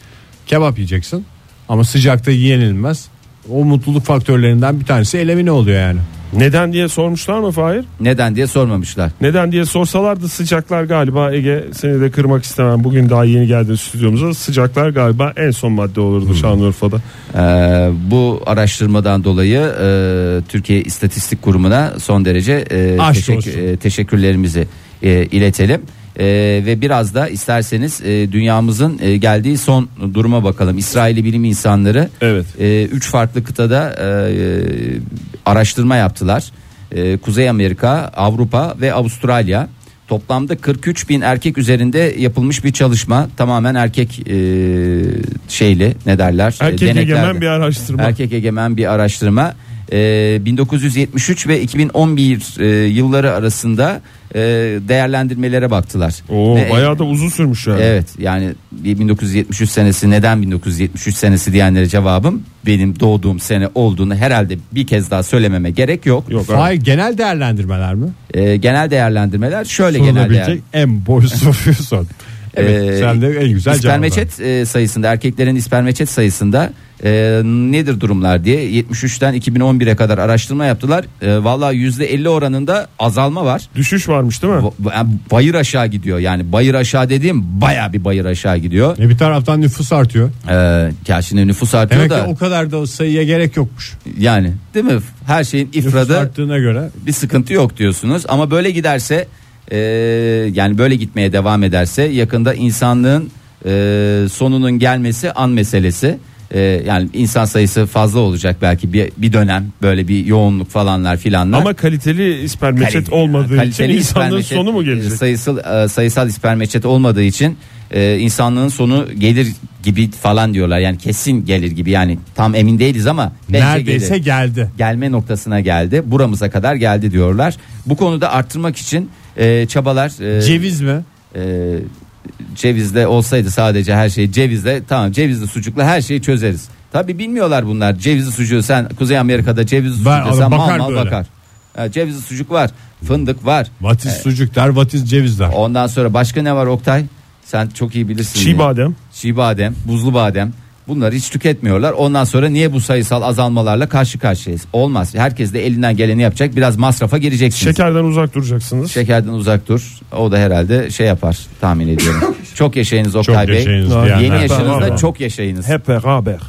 [SPEAKER 3] Kebap yiyeceksin. Ama sıcakta yenilmez. O mutluluk faktörlerinden bir tanesi elemine oluyor yani.
[SPEAKER 5] Neden diye sormuşlar mı Fahir?
[SPEAKER 4] Neden diye sormamışlar.
[SPEAKER 5] Neden diye sorsalardı sıcaklar galiba Ege seni de kırmak istemem. Bugün daha yeni geldin stüdyomuza. Sıcaklar galiba en son madde olurdu Şanlıurfa'da.
[SPEAKER 4] Ee, bu araştırmadan dolayı e, Türkiye İstatistik Kurumu'na son derece e,
[SPEAKER 3] olsun.
[SPEAKER 4] e, teşekkürlerimizi e, iletelim. E, ve biraz da isterseniz e, dünyamızın e, geldiği son duruma bakalım. İsrail'i bilim insanları
[SPEAKER 5] Evet.
[SPEAKER 4] e, üç farklı kıtada e, araştırma yaptılar. E, Kuzey Amerika, Avrupa ve Avustralya. Toplamda 43 bin erkek üzerinde yapılmış bir çalışma. Tamamen erkek e, şeyli ne derler? E,
[SPEAKER 5] Erkek egemen bir araştırma.
[SPEAKER 4] Erkek egemen bir araştırma. E, 1973 ve 2011 e, yılları arasında e, değerlendirmelere baktılar.
[SPEAKER 5] Oo,
[SPEAKER 4] Ve-
[SPEAKER 5] bayağı da uzun sürmüş yani.
[SPEAKER 4] Evet yani bir 1973 senesi neden 1973 senesi diyenlere cevabım benim doğduğum sene olduğunu herhalde bir kez daha söylememe gerek yok.
[SPEAKER 5] Yok.
[SPEAKER 3] Fahir genel değerlendirmeler mi?
[SPEAKER 4] Ee, genel değerlendirmeler şöyle genel değer.
[SPEAKER 3] En boş soruyu sor. Evet
[SPEAKER 4] Ee,
[SPEAKER 3] sen de en güzel cevabı.
[SPEAKER 4] İspermeçet e, sayısında erkeklerin ispermeçet sayısında e, nedir durumlar diye 73'ten 2011'e kadar araştırma yaptılar. E, Valla %50 oranında azalma var.
[SPEAKER 5] Düşüş varmış değil mi?
[SPEAKER 4] Yani bayır aşağı gidiyor yani bayır aşağı dediğim baya bir bayır aşağı gidiyor.
[SPEAKER 3] E bir taraftan nüfus artıyor.
[SPEAKER 4] Ee, ya şimdi nüfus artıyor
[SPEAKER 3] Demek
[SPEAKER 4] da
[SPEAKER 3] ki o kadar da o sayıya gerek yokmuş.
[SPEAKER 4] yani değil mi her şeyin
[SPEAKER 3] Nüfus
[SPEAKER 4] ifradı
[SPEAKER 3] arttığına göre
[SPEAKER 4] bir sıkıntı yok diyorsunuz ama böyle giderse e, yani böyle gitmeye devam ederse yakında insanlığın e, sonunun gelmesi an meselesi. E, yani insan sayısı fazla olacak belki bir, bir dönem böyle bir yoğunluk falanlar filanlar.
[SPEAKER 5] Ama kaliteli ispermeçet
[SPEAKER 4] Kali-
[SPEAKER 5] olmadığı
[SPEAKER 4] kaliteli
[SPEAKER 5] için insanlığın sonu mu gelecek?
[SPEAKER 4] Sayısal, e, sayısal ispermeçet olmadığı için e, insanlığın sonu gelir gibi falan diyorlar. Yani kesin gelir gibi yani tam emin değiliz ama
[SPEAKER 3] neredeyse
[SPEAKER 4] gelir
[SPEAKER 3] geldi.
[SPEAKER 4] gelme noktasına geldi. Buramıza kadar geldi diyorlar. Bu konuda arttırmak için e, çabalar e,
[SPEAKER 3] Ceviz mi?
[SPEAKER 4] e, cevizle olsaydı sadece her şey cevizle tamam cevizli sucukla her şeyi çözeriz. Tabi bilmiyorlar bunlar. Cevizli sucuğu sen Kuzey Amerika'da cevizli sucuk desen mal
[SPEAKER 3] bakar
[SPEAKER 4] mal
[SPEAKER 3] böyle.
[SPEAKER 4] bakar. Ha, cevizli sucuk var. Fındık var.
[SPEAKER 3] Vatiz sucuk der, vatiz ceviz der.
[SPEAKER 4] Ondan sonra başka ne var Oktay? Sen çok iyi bilirsin.
[SPEAKER 5] Çiğ
[SPEAKER 4] diye.
[SPEAKER 5] badem.
[SPEAKER 4] Çiğ badem, buzlu badem. Bunları hiç tüketmiyorlar. Ondan sonra niye bu sayısal azalmalarla karşı karşıyayız? Olmaz. Herkes de elinden geleni yapacak. Biraz masrafa gireceksiniz.
[SPEAKER 5] Şekerden uzak duracaksınız.
[SPEAKER 4] Şekerden uzak dur. O da herhalde şey yapar tahmin ediyorum. [LAUGHS] çok yaşayınız Oktay Bey.
[SPEAKER 3] yaşayınız
[SPEAKER 5] Çok
[SPEAKER 4] Yeni yaşınızda çok yaşayınız.
[SPEAKER 5] Hep beraber.